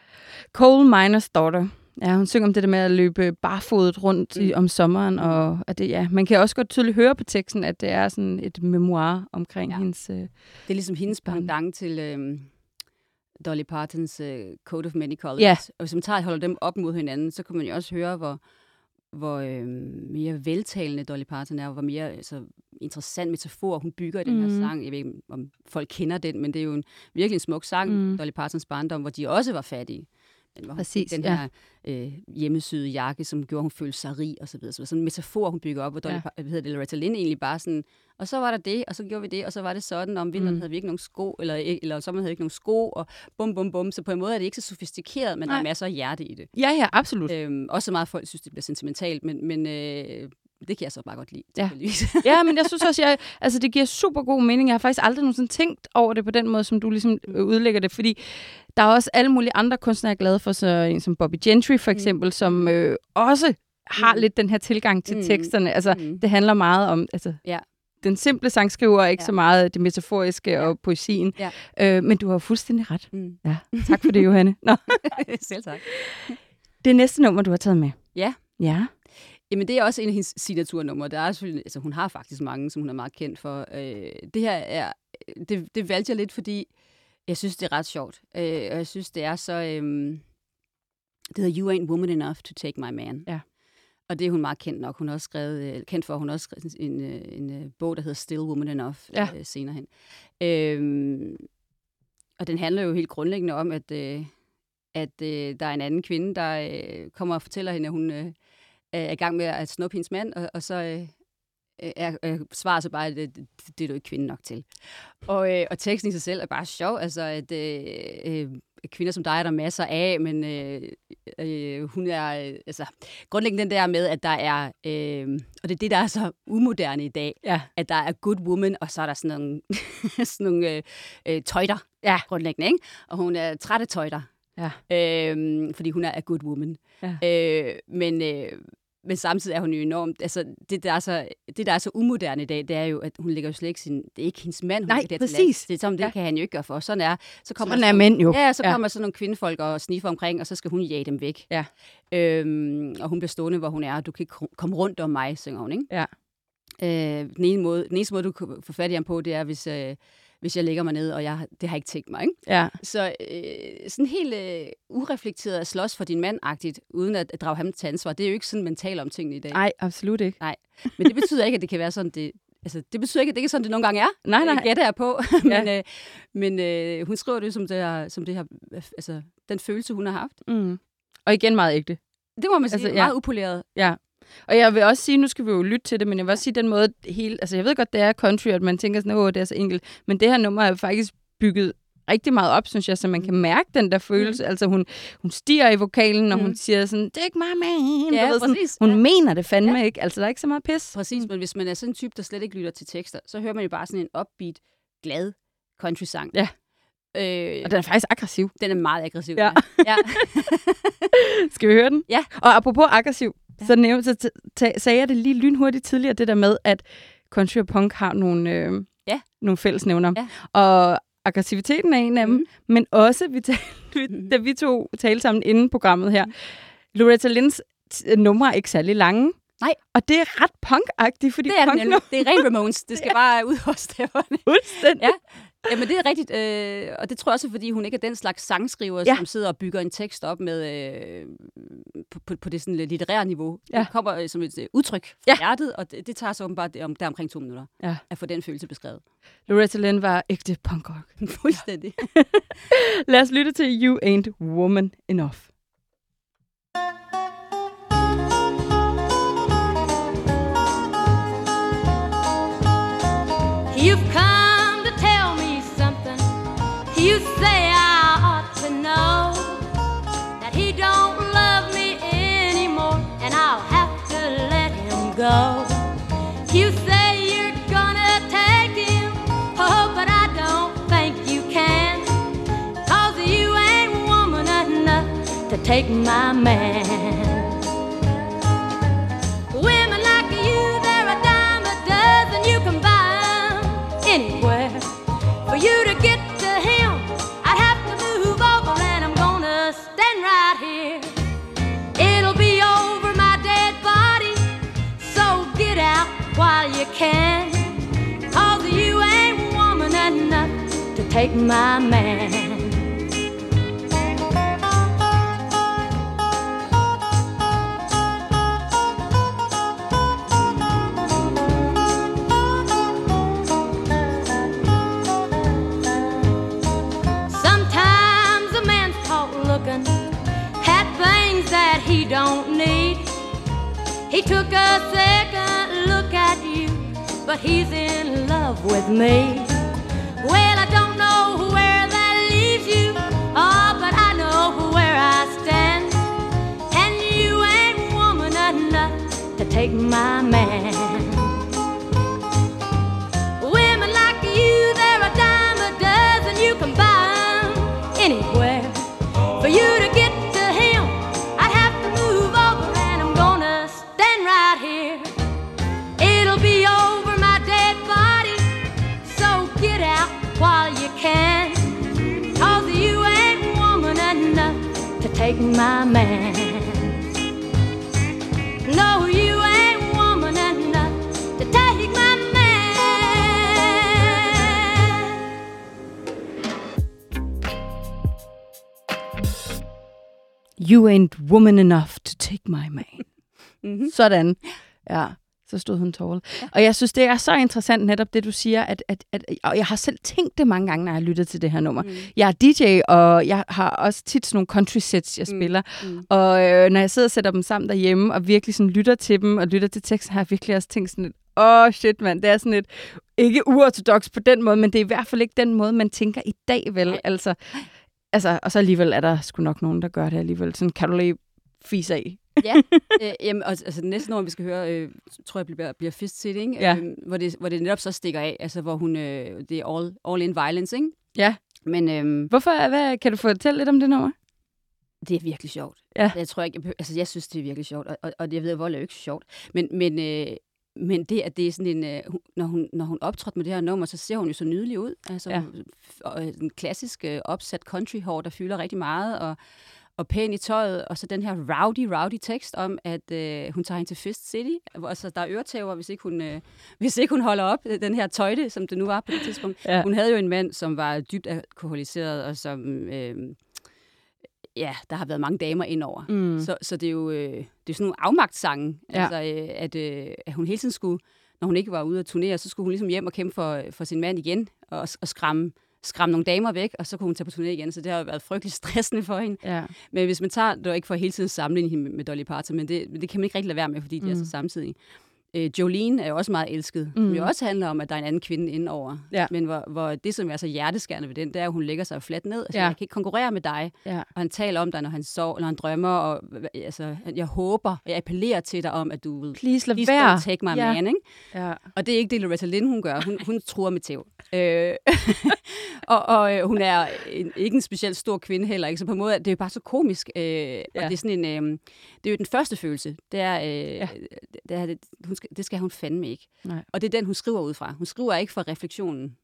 Coal Miner's Daughter. Ja, hun synger om det der med at løbe barfodet rundt i, om sommeren, og at det, ja, man kan også godt tydeligt høre på teksten, at det er sådan et memoir omkring ja. hendes... Øh, Det er ligesom hendes pendant til øh, Dolly Partons øh, Code of Many Colors. Ja. Og man tager holder dem op mod hinanden, så kan man jo også høre, hvor, hvor øh, mere veltalende Dolly Parton er, og hvor mere altså, interessant metafor hun bygger i den her Mhm. sang. Jeg ved ikke, om folk kender den, men det er jo en virkelig en smuk sang, Mm. Dolly Partons barndom, hvor de også var fattige. Hvor Præcis, den ja. her øh, hjemmesyde jakke, som gjorde, at hun følte sig rig, og så videre. Så sådan en metafor, hun bygger op, hvor Dolly, Ja. ja. hedder det, Loretta Lynn egentlig bare sådan, og så var der det, og så gjorde vi det, og så var det sådan, om vinteren Mm. havde vi ikke nogen sko, eller, eller om sommeren havde vi ikke nogen sko, og bum, bum, bum. Så på en måde er det ikke så sofistikeret, men Nej. der er masser af hjerte i det. Ja, ja, absolut. Øhm, også så meget folk synes, det bliver sentimentalt, men, men øh, det kan jeg så bare godt lide. Ja. ja, men jeg synes også, jeg, altså, det giver super god mening. Jeg har faktisk aldrig nogensinde tænkt over det på den måde, som du ligesom øh, udlægger det, fordi der er også alle mulige andre kunstnere, jeg er glad for, så en som Bobby Gentry for mm. eksempel, mm. som øh, også har mm. lidt den her tilgang til mm. teksterne. Altså, mm. det handler meget om altså, ja. den simple sangskriver, ikke ja. så meget det metaforiske ja. og poesien. Ja. Øh, men du har fuldstændig ret. Mm. Ja. Tak for det, Johanne. Nå. Selv tak. Det næste nummer, du har taget med. Ja. Ja. Jamen, det er også en af hendes signaturnumre. Der er selvfølgelig, altså, hun har faktisk mange, som hun er meget kendt for. Øh, det her er, det, det valgte jeg lidt, fordi jeg synes, det er ret sjovt. Øh, og jeg synes, det er så... Øh, det hedder You Ain't Woman Enough to Take My Man. Ja. Og det er hun meget kendt nok. Hun har også skrevet, øh, kendt for, hun har også skrevet en, en, en, en bog, der hedder Still Woman Enough ja. øh, senere hen. Øh, og den handler jo helt grundlæggende om, at, øh, at øh, der er en anden kvinde, der øh, kommer og fortæller hende, at hun... Øh, er i gang med at snuppe hendes mand, og, og så øh, er, er svaret så bare, at det, det er du ikke kvinde nok til. Og, øh, og teksten i sig selv er bare sjov, altså at øh, øh, kvinder som dig er der masser af, men øh, øh, hun er, øh, altså grundlæggende den der med, at der er, øh, og det er det, der er så umoderne i dag, ja. at der er good woman, og så er der sådan nogle, sådan nogle øh, øh, tøjter, ja. grundlæggende, ikke? Og hun er trætte tøjter, ja. øh, fordi hun er a good woman. Ja. Øh, men, øh, men samtidig er hun jo enormt, altså det der, er så, det, der er så umoderne i dag, det er jo, at hun lægger jo slet ikke sin, det er ikke hendes mand, hun Nej, det præcis. Det, som, det ja. kan han jo ikke gøre for. Sådan er, så kommer sådan er mænd jo. Ja, så kommer ja. sådan nogle kvindefolk og sniffer omkring, og så skal hun jage dem væk. Ja. Øhm, og hun bliver stående, hvor hun er, og du kan ikke komme rundt om mig, synger hun, ikke? Ja. Øh, den, ene måde, den eneste måde, du kan få fat i ham på, det er, hvis... Øh, hvis jeg lægger mig ned, og jeg, det har ikke tænkt mig. Ikke? Ja. Så øh, sådan helt øh, ureflekteret at slås for din mand-agtigt, uden at, at drage ham til ansvar, det er jo ikke sådan, man taler om tingene i dag. Nej, absolut ikke. Nej, men det betyder ikke, at det kan være sådan, det, altså, det betyder ikke, at det ikke er sådan, det nogle gange er. Nej, nej. Det gætter jeg på. men øh, men øh, hun skriver det som det, her, som det her, altså, den følelse, hun har haft. Mm. Og igen meget ægte. Det må man sige, altså, ja. meget upoleret. Ja, og jeg vil også sige, nu skal vi jo lytte til det, men jeg vil også sige den måde, hele, altså jeg ved godt, det er country, at man tænker sådan, åh, det er så enkelt, men det her nummer er faktisk bygget rigtig meget op, synes jeg, så man kan mærke den der følelse. Mm. Altså hun, hun stiger i vokalen, og mm. hun siger sådan, det er ikke mig, man. Ja, ved, sådan, Hun ja. mener det fandme ja. ikke. Altså der er ikke så meget pis. Præcis, mm. men hvis man er sådan en type, der slet ikke lytter til tekster, så hører man jo bare sådan en upbeat, glad country-sang. Ja. Øh, og den er faktisk aggressiv. Den er meget aggressiv, ja. ja. ja. Skal vi høre den? Ja. Og apropos aggressiv, Ja. Så, nævnte, så sagde jeg det lige lynhurtigt tidligere, det der med, at country og punk har nogle, øh, ja. nogle fællesnævner. Ja. Og aggressiviteten er en af dem, mm. men også, vi talte, mm. da vi to talte sammen inden programmet her, mm. Loretta Lynns numre er ikke særlig lange. Nej. Og det er ret punk-agtigt, fordi det er punk det, det er rent Ramones. Det skal ja. bare ud hos stemmerne. Fuldstændig. Ja. Jamen, det er rigtigt, øh, og det tror jeg også, fordi hun ikke er den slags sangskriver, ja. som sidder og bygger en tekst op med øh, på, på, på det sådan litterære niveau. Ja. Det kommer øh, som et øh, udtryk fra ja. hjertet, og det, det tager så åbenbart om, der omkring to minutter ja. at få den følelse beskrevet. Loretta Lynn var ægte punk rock. Fuldstændig. Lad os lytte til You Ain't Woman Enough. You've come You say I ought to know that he don't love me anymore, and I'll have to let him go. You say you're gonna take him, oh, but I don't think you can. Cause you ain't woman enough to take my man. Take my man. Sometimes a man's caught looking at things that he don't need. He took a second look at you but he's in love with me. My man. Women like you, they're a dime a dozen. You can anywhere. For you to get to him, I'd have to move over, and I'm gonna stand right here. It'll be over my dead body, so get out while you can. Cause you ain't woman enough to take my man. You ain't woman enough to take my man. Mm-hmm. Sådan. Ja, så stod hun tårlet. Og jeg synes, det er så interessant netop det, du siger, at, at, at og jeg har selv tænkt det mange gange, når jeg har lyttet til det her nummer. Mm. Jeg er DJ, og jeg har også tit sådan nogle country sets, jeg spiller. Mm. Og øh, når jeg sidder og sætter dem sammen derhjemme, og virkelig sådan lytter til dem, og lytter til teksten, har jeg virkelig også tænkt sådan lidt, åh oh, shit mand, det er sådan lidt, ikke uortodox på den måde, men det er i hvert fald ikke den måde, man tænker i dag, vel? Altså, altså, og så alligevel er der sgu nok nogen, der gør det alligevel. Sådan kan du lige fise af. ja, øh, jamen, og, altså det næste nummer, vi skal høre, øh, tror jeg bliver, bliver Fist City, ikke? Ja. Øh, hvor, det, hvor det netop så stikker af, altså hvor hun, øh, det er all, all in violence, ikke? Ja. Men øh, Hvorfor, hvad, kan du fortælle lidt om det nummer? det er virkelig sjovt. Ja. Jeg tror ikke, jeg, altså jeg synes, det er virkelig sjovt, og, og, og jeg ved, at vold er jo ikke sjovt. Men, men, øh, men det, at det er sådan en, øh, når, hun, når hun optrådte med det her nummer, så ser hun jo så nydelig ud. Altså, Ja. og, øh, en klassisk øh, opsat country hår, der fylder rigtig meget, og, og pæn i tøjet, og så den her rowdy, rowdy tekst om, at øh, hun tager hende til Fist City. hvor- Altså, der er øretæver, hvis ikke, hun, øh, hvis ikke hun holder op, den her tøjte, som det nu var på det tidspunkt. Ja. Hun havde jo en mand, som var dybt alkoholiseret, og som... Øh, ja, der har været mange damer indover. Mm. Så, så det er jo øh, det er sådan nogle afmagtssange, Ja. altså, øh, at, øh, at hun hele tiden skulle, når hun ikke var ude at turnere, så skulle hun ligesom hjem og kæmpe for, for sin mand igen, og, og skræmme, skræmme nogle damer væk, og så kunne hun tage på turné igen, så det har jo været frygtelig stressende for hende. Ja. Men hvis man tager, det var ikke for hele tiden sammenligne hende med, Dolly Parton, men det, det kan man ikke rigtig lade være med, fordi de er Mm. så samtidig. Øh, Jolene er jo også meget elsket, mm. Mm. som jo også handler om, at der er en anden kvinde indenover. Ja. Men hvor, hvor det, som er så hjerteskærende ved den, det er, at hun lægger sig fladt ned. Altså, Ja. Jeg kan ikke konkurrere med dig. Ja. Og han taler om dig, når han sover, når han drømmer, og altså, jeg håber, og jeg appellerer til dig om, at du Please lad please være. take my Ja. man, ikke? Ja. Og det er ikke det, Loretta Lynn, hun gør. Hun, hun truer med tæv. Øh, og og øh, hun er en, ikke en specielt stor kvinde heller, ikke? så på en måde, det er jo bare så komisk. Øh, ja. Og det er sådan en, øh, det er jo den første følelse. Det er, øh, ja. det, er, det, hun skal, det skal hun fandme ikke. Nej. Og det er den, hun skriver ud fra. Hun skriver ikke for refleksionen.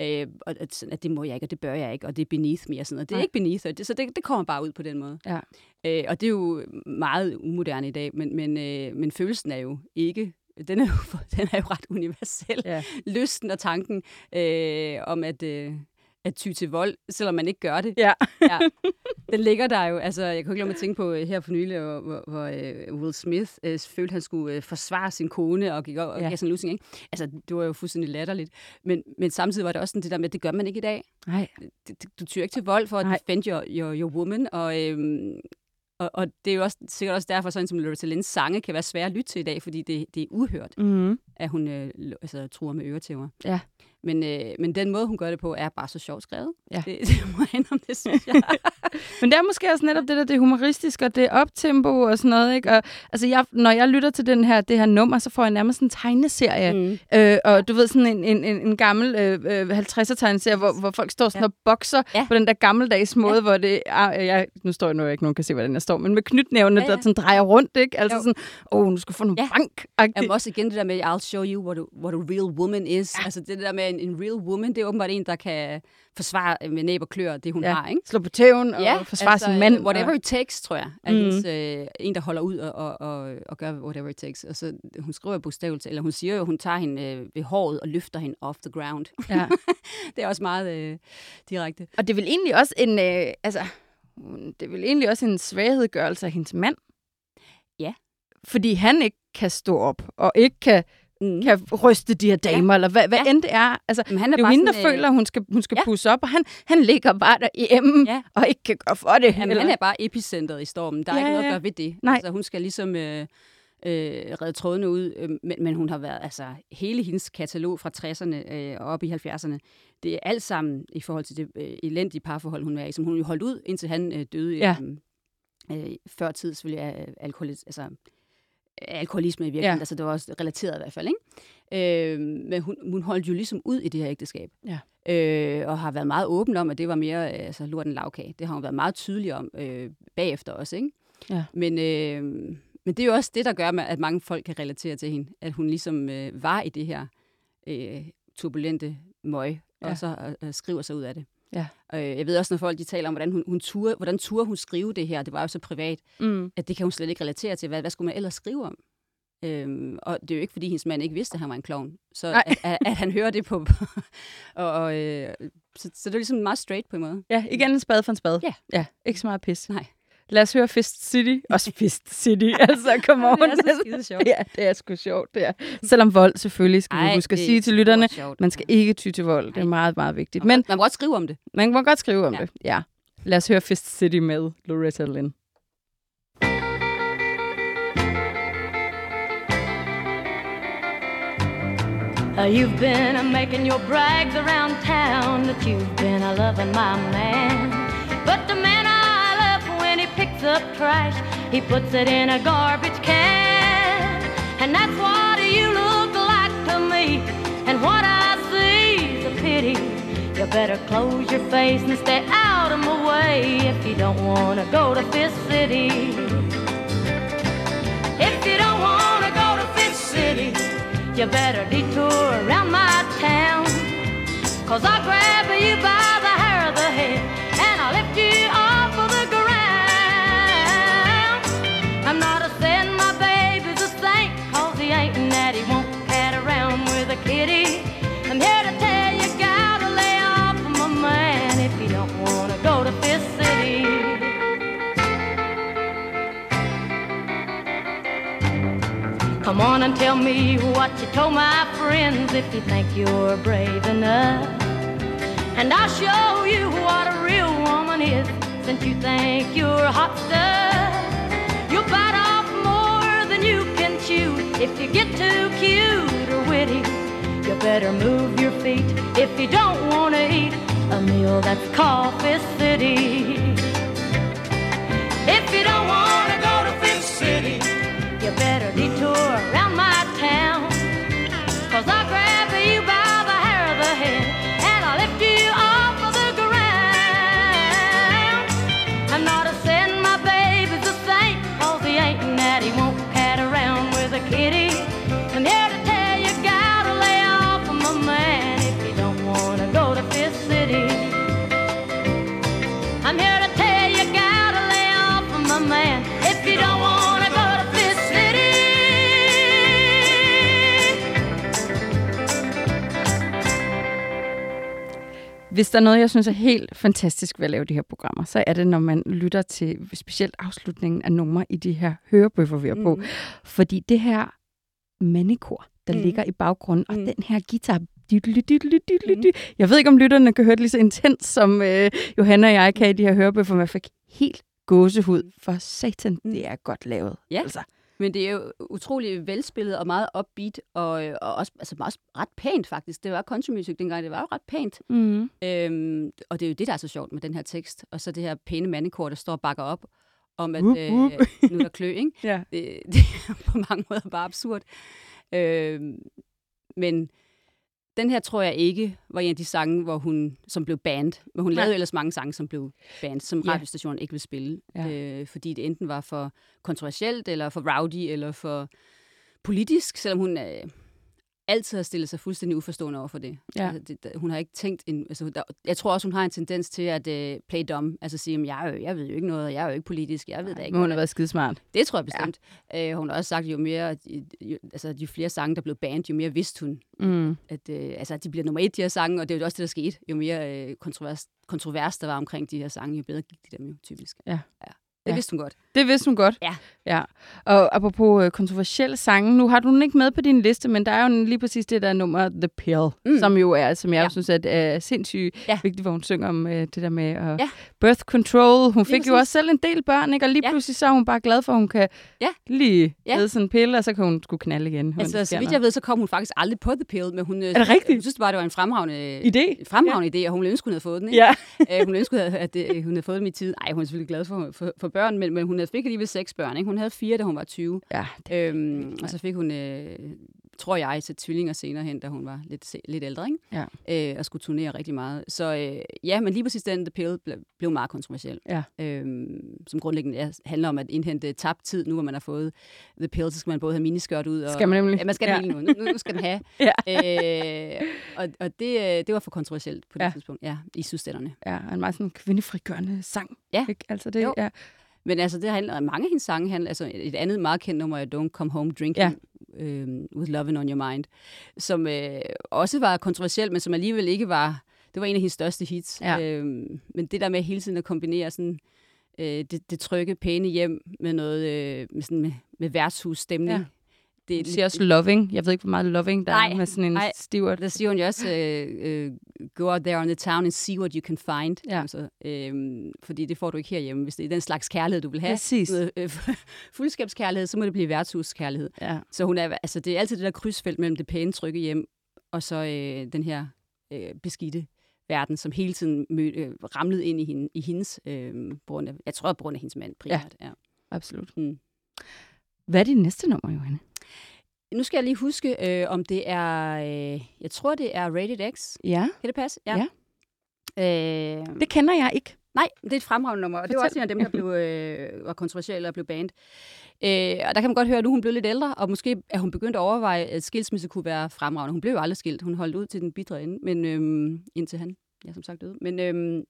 Øh, og at, at det må jeg ikke, og det bør jeg ikke, og det er beneath me og sådan noget. Det er Nej. ikke beneath, og det, så det, det kommer bare ud på den måde. Ja. Øh, og det er jo meget umoderne i dag, men, men, øh, men følelsen er jo ikke, den er jo, den er jo ret universel. Ja. Lysten og tanken øh, om at, øh, at ty til vold, selvom man ikke gør det. Ja. ja. Den ligger der jo, altså jeg kunne ikke lade mig at tænke på øh, her for nylig, hvor, hvor, hvor øh, Will Smith øh, følte, at han skulle øh, forsvare sin kone og gik op og Ja. gav sådan en lussing, ikke? Altså det var jo fuldstændig latterligt. Men, men samtidig var det også sådan det der med, at det gør man ikke i dag Nej. det- du tyr ikke til vold for at Nej. defend your, your, your woman, og, øhm, og, og det er jo også, sikkert også derfor, sådan som Loretta Lynns sange kan være svære at lytte til i dag, fordi det, det er uhørt, Mm. at hun øh, altså, truer med øretæver. Ja. Men, øh, men den måde, hun gør det på, er bare så sjovt skrevet. Ja. Det, det må jeg indrømme, det synes jeg. Men det er måske også netop det der, det er humoristisk, og det optempo og sådan noget, ikke? Og, altså, jeg, når jeg lytter til den her, det her nummer, så får jeg nærmest en tegneserie. Mm. Øh, og du ved, sådan en, en, en, en gammel øh, øh, 50'er tegneserie, hvor, hvor folk står sådan Ja. og bokser Ja. på den der gammeldags måde, hvor det er, jeg, nu står jeg nu ikke, nogen kan se, hvordan jeg står, men med knytnævne, Ja, ja, ja. der sådan drejer rundt, ikke? Altså Jo. sådan, åh, oh, nu skal få nogle Ja. bank Jamen også igen det der med, I'll show you what a, what a real woman is. Ja. Altså det der med en, en real woman, det er åbenbart en, der kan forsvare med næb og klør det, hun Ja. har, ikke? Slå på tæven og ja, forsvare altså, sin mand. Whatever og, it takes, tror jeg, er Mm. hendes, øh, en, der holder ud og, og, og, og gør whatever it takes. Og så, hun skriver bogstaveligt, eller hun siger jo, hun tager hende øh, ved håret og løfter hende off the ground. ja. det er også meget øh, direkte. Og det er vel egentlig også en, øh, altså, det er vel egentlig også en svaghedgørelse af hendes mand. Ja. Fordi han ikke kan stå op, og ikke kan, Mm. kan ryste de her damer, ja. eller hvad, hvad ja. End det er. Altså, Men han er det er jo hende, der sådan, øh, føler, hun skal, hun skal ja. pusse op, og han, han ligger bare der i emmen, ja. Og ikke kan gøre for det. Jamen, eller? han er bare epicentret i stormen. Der er Ja, ikke noget at gøre ved det. Nej. Altså, hun skal ligesom øh, øh, redde trådene ud, øh, men, men hun har været, altså, hele hendes katalog fra 60'erne øh, og op i 70'erne, det er alt sammen i forhold til det øh, elendige parforhold, hun er i, som hun jo holdt ud, indtil han øh, døde Ja. øh, øh, før tid, selvfølgelig af alkohol, altså alkoholisme i virkeligheden. Ja. Altså, det var også relateret i hvert fald, ikke? Øh, men hun, hun holdt jo ligesom ud i det her ægteskab. Ja. Øh, og har været meget åben om, at det var mere øh, altså, lort en lavkage. Det har hun været meget tydelig om øh, bagefter også, ikke? Ja. Men, øh, men det er jo også det, der gør, at mange folk kan relatere til hende. At hun ligesom øh, var i det her øh, turbulente møg, ja. og så øh, skriver sig ud af det. Ja. Øh, jeg ved også, når folk de taler om, hvordan hun, hun turde, hvordan turde hun skrive det her, det var jo så privat, Mm. at det kan hun slet ikke relatere til. Hvad, hvad skulle man ellers skrive om? Øhm, og det er jo ikke, fordi hendes mand ikke vidste, at han var en klovn. Så Nej. at, at, at han hører det på... og, og, øh, så, så det er ligesom meget straight på en måde. Ja, igen en spade for en spade. Ja. ja ikke så meget pis. Nej. Lad os høre Fist City. Også Fist City. altså, come on. Det er så skide sjovt. Ja, det er sgu sjovt, det er. Selvom vold selvfølgelig skal vi Ej, huske at sige til lytterne, sjovt. man skal ikke ty til vold. Det er meget, meget vigtigt. Man, Men man må godt skrive om det. man må godt skrive om Ja. det. Ja. Lad os høre Fist City med Loretta Lynn. Uh, you've been making your brags around town that you've been a loving my man. Up trash, he puts it in a garbage can. And that's what you look like to me. And what I see is a pity. You better close your face and stay out of my way if you don't want to go to Fifth City. If you don't want to go to Fifth City, you better detour around my town. Cause I'll grab you by the hair of the head and I'll lift you off Come on and tell me what you told my friends if you think you're brave enough. And I'll show you what a real woman is since you think you're hot stuff. You'll bite off more than you can chew if you get too cute or witty. You better move your feet if you don't want to eat a meal that's Coffee City. Hvis der er noget, jeg synes er helt fantastisk ved at lave de her programmer, så er det, når man lytter til specielt afslutningen af numre i de her hørebøffer, vi er på. Mhm. Fordi det her mandekor, der Mhm. ligger i baggrunden, og Mhm. den her guitar, dydly. jeg ved ikke, om lytterne kan høre det lige så intens, som øh, Johanna og jeg kan i de her hørebøffer, men jeg fik helt gåsehud, for satan, det er godt lavet. Ja. Altså. Men det er jo utrolig velspillet og meget upbeat, og, og også, altså også ret pænt faktisk. Det var country music dengang, det var jo ret pænt. Mm. Øhm, og det er jo det, der er så sjovt med den her tekst. Og så det her pæne mandekor, der står og bakker op om, at Whoop, øh, whoop. nu er der klø, ikke? Ja. Det, det er på mange måder bare absurd. Øhm, men den her tror jeg ikke var en af de sange, hvor hun, som blev banned. Men hun Nej. lavede ellers mange sange, som blev banned, som Ja. radiostationen ikke ville spille. Ja. Øh, fordi det enten var for kontroversielt, eller for rowdy, eller for politisk, selvom hun øh, altid har stillet sig fuldstændig uforstående over for det. Ja. Altså, det hun har ikke tænkt... En, altså, der, jeg tror også, hun har en tendens til at øh, play dumb. Altså sige, "Jamen, jeg, jeg ved jo ikke noget, jeg er jo ikke politisk, jeg ved da ikke Men hun noget." har været skidesmart. Det tror jeg bestemt. Ja. Øh, hun har også sagt, jo mere, jo, altså jo flere sange, der blev banned, jo mere vidste hun, Mm. at, øh, altså, at de bliver nummer et, de her sange, og det er jo også det, der skete. Jo mere øh, kontrovers, kontrovers, der var omkring de her sange, jo bedre gik de dem jo typisk. Ja. ja. Det Ja. vidste hun godt. Det vidste hun godt. Ja. ja. Og apropos øh, kontroversielle sange, nu har du den ikke med på din liste, men der er jo lige præcis det der nummer, The Pill, mm. Som jo er, som jeg Ja. ja. synes er, er sindssygt Ja. vigtigt, hvor hun synger om øh, det der med at Ja. birth control. Hun fik jo præcis. også selv en del børn, ikke? og lige Ja. pludselig så er hun bare glad for, at hun kan Ja. lige Ja. sådan en pille, og så kan hun skulle knalde igen. Altså, så vidt jeg ved, så kom hun faktisk aldrig på The Pill, men hun, er det rigtigt? hun synes bare, det var en fremragende Idé? fremragende idé, og hun ville ønske, hun havde fået den. Ikke? Ja. Øh, hun ønskede, at øh, hun havde fået dem i tid. Nej, hun er selvfølgelig glad for, for, for børn, men, men hun havde, fik alligevel seks børn. Ikke? Hun havde fire, da hun var 20. Ja, Øhm, og så fik hun, øh, tror jeg, til tvillinger senere hen, da hun var lidt, lidt ældre, ikke? Ja. Øh, og skulle turnere rigtig meget. Så øh, ja, men lige præcis den The Pill ble, blev meget kontroversiel. Ja. Øhm, som grundlæggende er, handler om at indhente tabt tid. Nu hvor man har fået The Pill, så skal man både have miniskørt ud. Og, Skal man nemlig? Ja, man skal Ja. ja. nu. nu. Nu skal den have. Ja. øh, og og det, øh, det var for kontroversielt på det Ja. ja. tidspunkt, ja, i sydstaterne. ja, en meget sådan kvindefrigørende sang. Ja. Ikke? Altså det, Jo. ja. Men altså, det handler mange af hendes sange. Handler, altså, et andet meget kendt nummer er Don't Come Home Drinking ja. øhm, With Lovin' On Your Mind, som øh, også var kontroversielt, men som alligevel ikke var... Det var en af hendes største hits. Ja. Øhm, men det der med hele tiden at kombinere sådan, øh, det, det trygge, pæne hjem med noget øh, med, sådan med, med værtshusstemning. Ja. Det, Hun siger også loving. Jeg ved ikke, hvor meget loving der Nej, er med sådan en nej. steward. der siger hun jo også, øh, øh, go out there on the town and see what you can find. Ja. Altså, øh, fordi det får du ikke herhjemme. Hvis det er den slags kærlighed, du vil have, Præcis. noget, øh, fuldskabskærlighed, så må det blive værtshuskærlighed. Ja. Så hun er, altså, det er altid det der krydsfelt mellem det pæne, trygge hjem, og så øh, den her øh, beskidte verden, som hele tiden mød, øh, ramlede ind i, hende, i hendes øh, grund af, jeg tror, på grund af hendes mand primært. Ja. Ja. Absolut. Mm. Hvad er dit næste nummer, Johanne? Nu skal jeg lige huske, øh, om det er, øh, jeg tror, det er Rated X. Ja, Kan det passe? Ja. Øh, det kender jeg ikke. Nej, det er et fremragende nummer, og det var også en af dem, der blev, øh, var kontroversielle og blev banned. Øh, og der kan man godt høre, at nu hun blevet lidt ældre, og måske er hun begyndt at overveje, at skilsmisse kunne være fremragende. Hun blev jo aldrig skilt. Hun holdt ud til den bidre ende, men, øh, indtil han, ja, som sagt, døde. Men øh,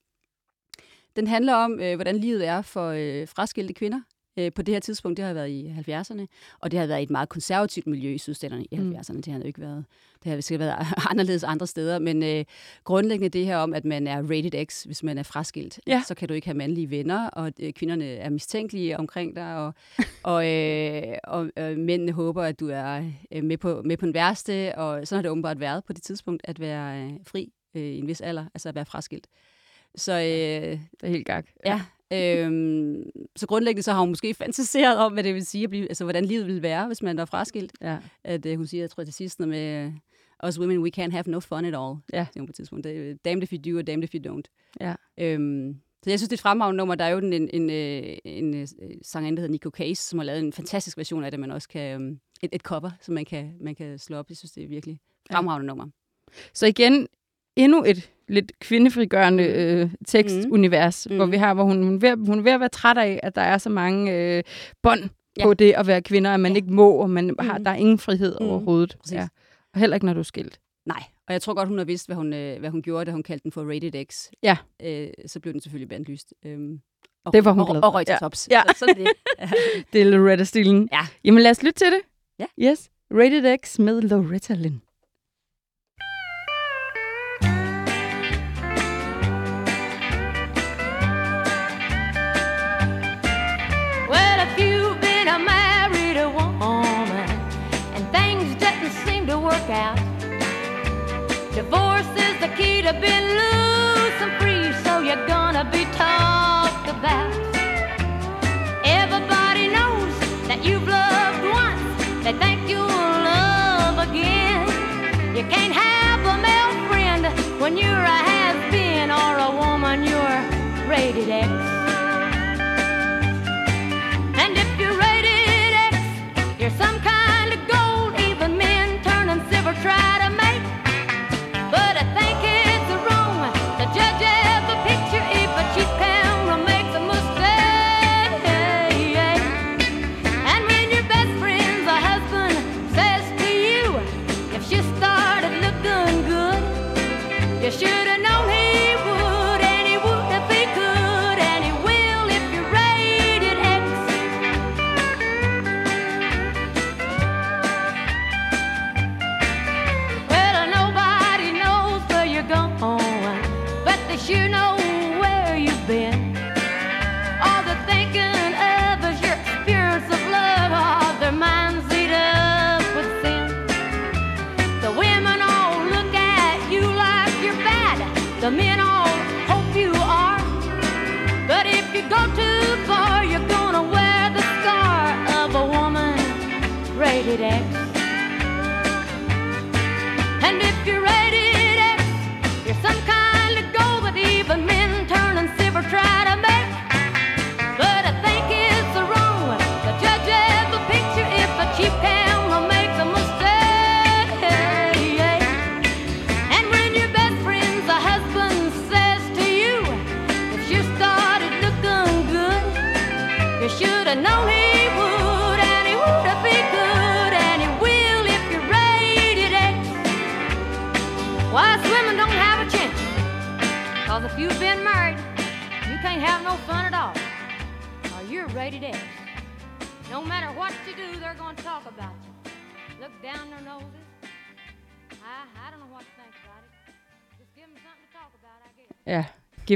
den handler om, øh, hvordan livet er for øh, fraskilte kvinder. Øh, på det her tidspunkt, det har været i 70'erne, og det har været et meget konservativt miljø i sydstaterne i Mm. 70'erne. Det har jo ikke været, det har sikkert været anderledes andre steder, men øh, grundlæggende det her om, at man er rated X, hvis man er fraskilt. Ja. Så kan du ikke have mandlige venner, og øh, kvinderne er mistænkelige omkring dig, og, og, øh, og øh, mændene håber, at du er øh, med, på, med på den værste, og sådan har det åbenbart været på det tidspunkt, at være øh, fri øh, i en vis alder, altså at være fraskilt. Så øh, Det er helt gak. Ja. Øhm, så grundlæggende så har hun måske fantaseret om, hvad det vil sige, at blive, altså, hvordan livet ville være, hvis man var fraskilt. Ja. At øh, hun siger, jeg tror til sidst noget med, uh, us women, we can't have no fun at all. Ja. Siger hun på et tidspunkt. Det, er, damned if you do, og damned if you don't. Ja. Øhm, så jeg synes, det er et fremragende nummer. Der er jo en, en, en, øh, en, en sangerinde, der hedder Nico Case, som har lavet en fantastisk version af det, man også kan, øhm, et, et cover, som man kan, man kan slå op. Jeg synes, det er virkelig fremragende nummer. Så igen, endnu et lidt kvindefrigørende øh, tekstunivers, mm. Mm. hvor vi har, hvor hun, hun, er ved, hun er ved at være træt af, at der er så mange øh, bånd Ja. på det at være kvinder, at man Ja. ikke må, og man har, Mhm. der er ingen frihed Mhm. overhovedet. Præcis. Ja. Og heller ikke, når du er skilt. Nej, og jeg tror godt, hun har vidst, hvad hun, øh, hvad hun gjorde, da hun kaldte den for Rated X. Ja. Øh, så blev den selvfølgelig bandlyst. Øhm, og, Det var hun og, glad og, røg til Ja. tops. Ja. Så, sådan det. Det er Loretta-stilen. Ja. Jamen lad os lytte til det. Ja. Yes. Rated X med Loretta Lynn. Out, divorce is the key to being loose and free, so you're gonna be talked about.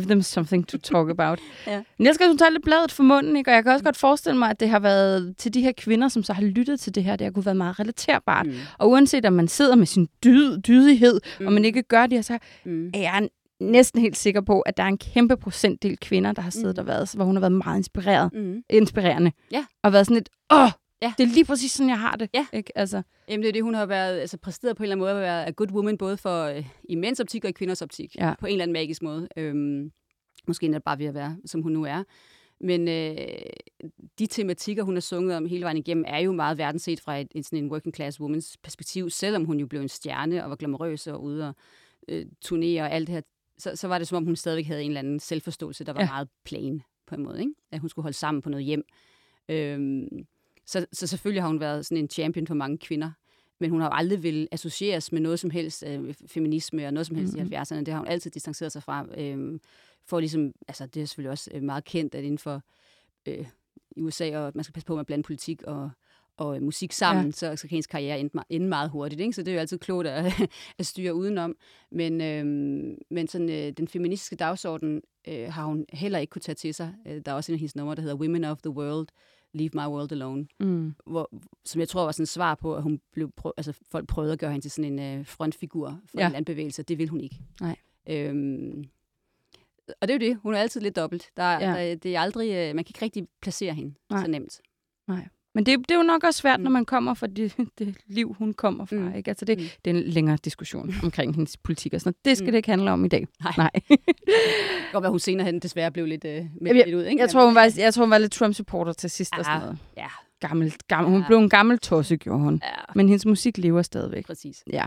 Give them something to talk about. Ja. Men jeg skal hun tage lidt bladet for munden, ikke? og jeg kan også godt forestille mig, at det har været til de her kvinder, som så har lyttet til det her, det har kunne være meget relaterbart. Mm. Og uanset om man sidder med sin dyd, dydighed, mm. og man ikke gør det så Mm. er jeg næsten helt sikker på, at der er en kæmpe procentdel kvinder, der har siddet mm. og været, hvor hun har været meget inspireret, Mm. inspirerende. Ja. Og været sådan lidt, åh, Ja. det er lige præcis sådan, jeg har det. Ja. Ikke? Altså, Jamen det er det, hun har været, altså præsteret på en eller anden måde at være a good woman, både for øh, i mænds optik og i kvinders optik. Ja. På en eller anden magisk måde. Øhm, måske endda bare ved at være, som hun nu er. Men øh, de tematikker, hun har sunget om hele vejen igennem, er jo meget verdensset fra et, et, sådan en working class womans perspektiv. Selvom hun jo blev en stjerne og var glamourøs og ude og øh, turnere og alt det her, så, så var det som om, hun stadigvæk havde en eller anden selvforståelse, der var ja. meget plain på en måde. Ikke? At hun skulle holde sammen på noget hjem. Øhm, så, så selvfølgelig har hun været sådan en champion for mange kvinder. Men hun har jo aldrig vil associeres med noget som helst øh, feminisme og noget som helst mm-hmm. i 70'erne. Det har hun altid distanceret sig fra. Øh, for ligesom, altså det er selvfølgelig også øh, meget kendt, at inden for øh, i USA, og man skal passe på med at blande politik og, og øh, musik sammen, Ja. så, kan hendes karriere ende meget hurtigt. Ikke? Så det er jo altid klogt at, at styre udenom. Men, øh, men sådan, øh, den feministiske dagsorden øh, har hun heller ikke kunne tage til sig. Øh, der er også en af hendes numre, der hedder Women of the World, Leave My World Alone mm. hvor, som jeg tror var sådan et svar på, at hun blev prøv, altså folk prøvede at gøre hende til sådan en øh, frontfigur for Ja. en landbevægelse. Det vil hun ikke. Nej. Øhm, og det er jo det. Hun er altid lidt dobbelt. Der, Ja. der, det er aldrig, øh, man kan ikke rigtig placere hende Nej. så nemt. Men det, det er jo nok også svært, mm. Når man kommer fra det, det liv, hun kommer fra. Mm. Ikke? Altså det, Mm. det er en længere diskussion omkring hendes politik og sådan noget. Det skal mm. Det ikke handle om i dag. Nej. Nej. Det godt være, hun senere hen desværre blev lidt, øh, med Jamen, lidt ud. Ikke? Jeg tror, hun var, jeg tror, hun var lidt Trump-supporter til sidst og sådan Ah, noget. Ja, Gammel, gammel. Hun Ja. blev en gammel tosse, gjorde hun. ja, Men hendes musik lever stadigvæk. præcis. Ja.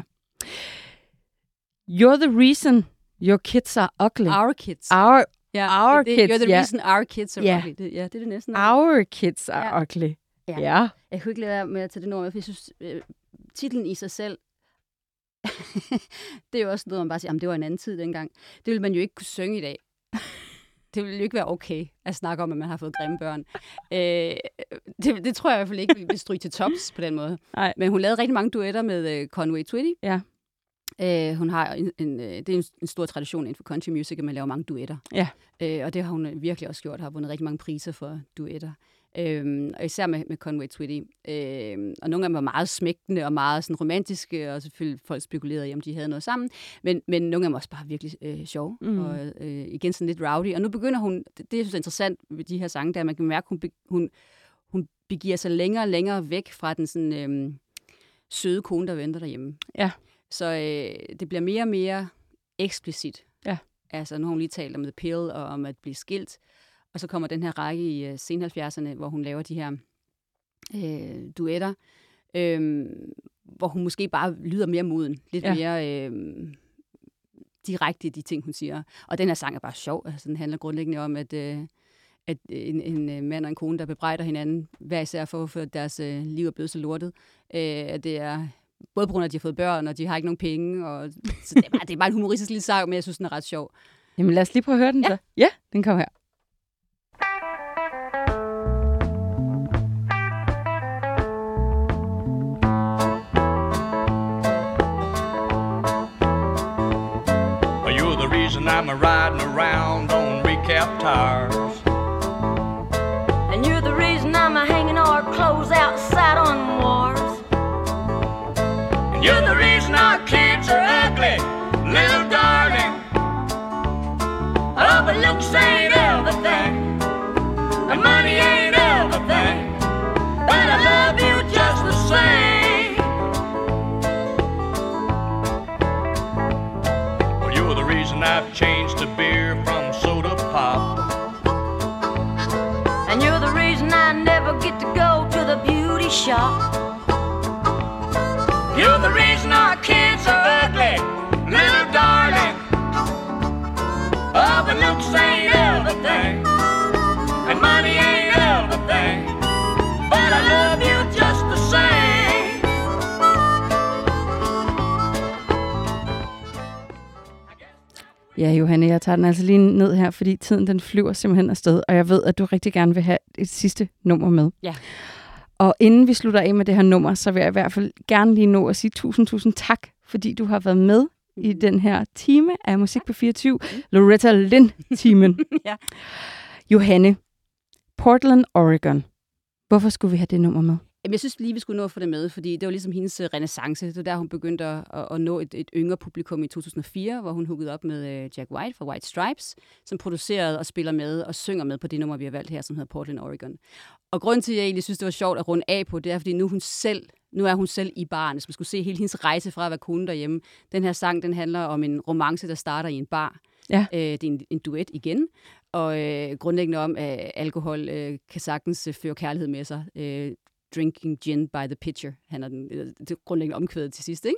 You're the reason your kids are ugly. Our kids. Our, ja, our det, kids, You're the ja. reason our kids are Ja. ugly. Det, ja, det er det næsten. our kids are Ja. ugly. Ja. ja. Jeg kunne ikke lade være med at tage det med, for jeg synes, øh, titlen i sig selv, det er jo også noget, man bare siger, jamen det var en anden tid dengang. Det ville man jo ikke kunne synge i dag. Det ville jo ikke være okay at snakke om, at man har fået grimme børn. Øh, det, det tror jeg i hvert fald ikke ville stryge til tops på den måde. Nej. Men hun lavede rigtig mange duetter med øh, Conway Twitty. Ja. Øh, hun har en, en, øh, det er en, en stor tradition inden for country music, at man laver mange duetter. Ja. Øh, og det har hun øh, virkelig også gjort, har vundet rigtig mange priser for duetter. Øhm, og især med, med Conway Twitty. Øhm, og nogle af dem var meget smægtende og meget sådan, romantiske, og selvfølgelig folk spekulerede i, om de havde noget sammen. Men, men nogle af dem var også bare virkelig øh, sjove, Mm. og øh, igen sådan lidt rowdy. Og nu begynder hun, det, det jeg synes er interessant ved de her sange, der at man kan mærke, hun, be, hun, hun begiver sig længere og længere væk fra den sådan, øhm, søde kone, der venter derhjemme. Ja. Så øh, det bliver mere og mere eksplicit. Ja. Altså, nu har hun lige talt om The Pill og om at blive skilt. Og så kommer den her række i øh, sen 70'erne, hvor hun laver de her øh, duetter, øh, hvor hun måske bare lyder mere moden. Lidt Ja. mere øh, direkte i de ting, hun siger. Og den her sang er bare sjov. Altså, den handler grundlæggende om, at, øh, at en, en øh, mand og en kone, der bebrejder hinanden, hver især for, for deres øh, liv er blevet så lortet. Øh, at det er både på grund af, at de har fået børn, og de har ikke nogen penge. Og, så det er, bare, det er bare en humoristisk lille sang, men jeg synes, den er ret sjov. Jamen lad os lige prøve at høre den Ja. så. Ja, den kommer her. You're I'm a riding around on recap tires. And you're the reason I'm a hanging our clothes outside on wars. And you're the reason our kids I've changed to beer from soda pop. And you're the reason I never get to go to the beauty shop. You're the reason our kids are ugly, little darling. Oh, but looks ain't everything. And money ain't everything. But I love Ja, Johanne, jeg tager den altså lige ned her, fordi tiden den flyver simpelthen afsted, og jeg ved, at du rigtig gerne vil have et sidste nummer med. Ja. Og inden vi slutter af med det her nummer, så vil jeg i hvert fald gerne lige nå at sige tusind, tusind tak, fordi du har været med i den her time af Musik på 24, Loretta Lind-timen. Ja. Johanne, Portland, Oregon. Hvorfor skulle vi have det nummer med? Jamen, jeg synes lige, vi skulle nå at få det med, fordi det var ligesom hendes øh, renaissance. Det var der, hun begyndte at, at, nå et, et yngre publikum i 2004, hvor hun hookede op med øh, Jack White fra White Stripes, som producerede og spiller med og synger med på det nummer, vi har valgt her, som hedder Portland, Oregon. Og grunden til, at jeg egentlig synes, det var sjovt at runde af på, det er, fordi nu, hun selv, nu er hun selv i baren, så man skulle se hele hendes rejse fra at være kone derhjemme. Den her sang, den handler om en romance, der starter i en bar. Ja. Øh, det er en, en duet igen, og øh, grundlæggende om, at alkohol øh, kan sagtens øh, føre kærlighed med sig. Øh, drinking gin by the pitcher, han er den, øh, det grundlæggende omkvædet til sidst. Ikke?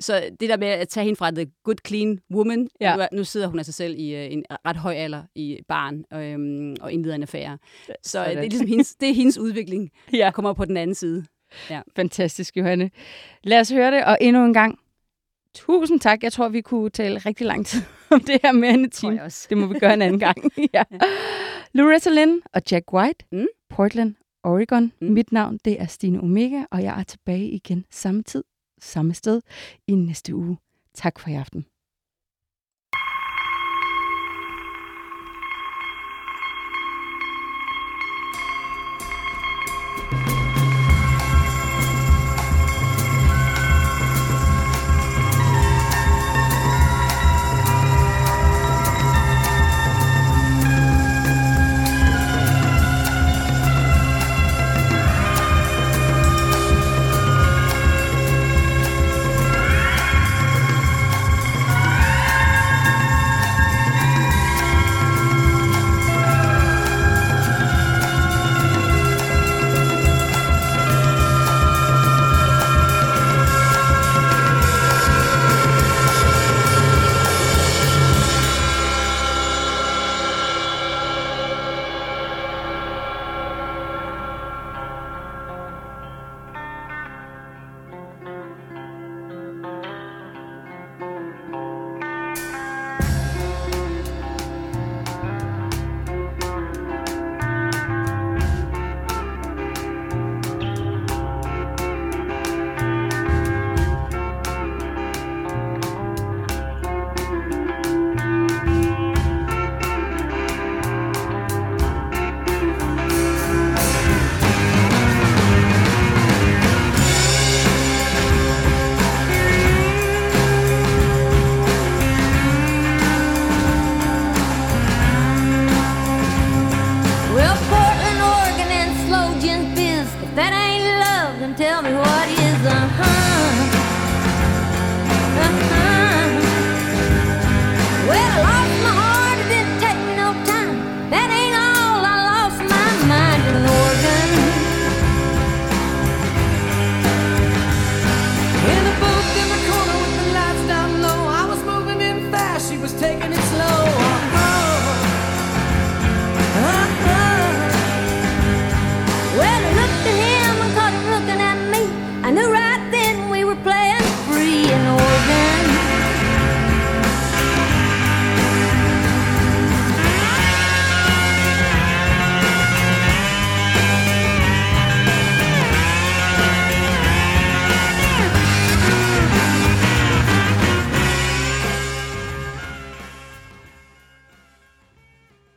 Så det der med at tage hende fra the good, clean woman, Ja. nu, nu sidder hun af sig selv i øh, en ret høj alder i baren og, øhm, og indleder en affære. Så øh, Sådan. det er ligesom hendes, det er hendes udvikling, Ja. der kommer på den anden side. Fantastisk, Johanne. Lad os høre det, og endnu en gang, tusind tak. Jeg tror, vi kunne tale rigtig lang tid om det her end en time. Det må vi gøre en anden gang. ja. Loretta Lynn og Jack White, Mm. Portland, Oregon. Mm. Mit navn, det er Stine Omega, og jeg er tilbage igen samme tid, samme sted i næste uge. Tak for i aften.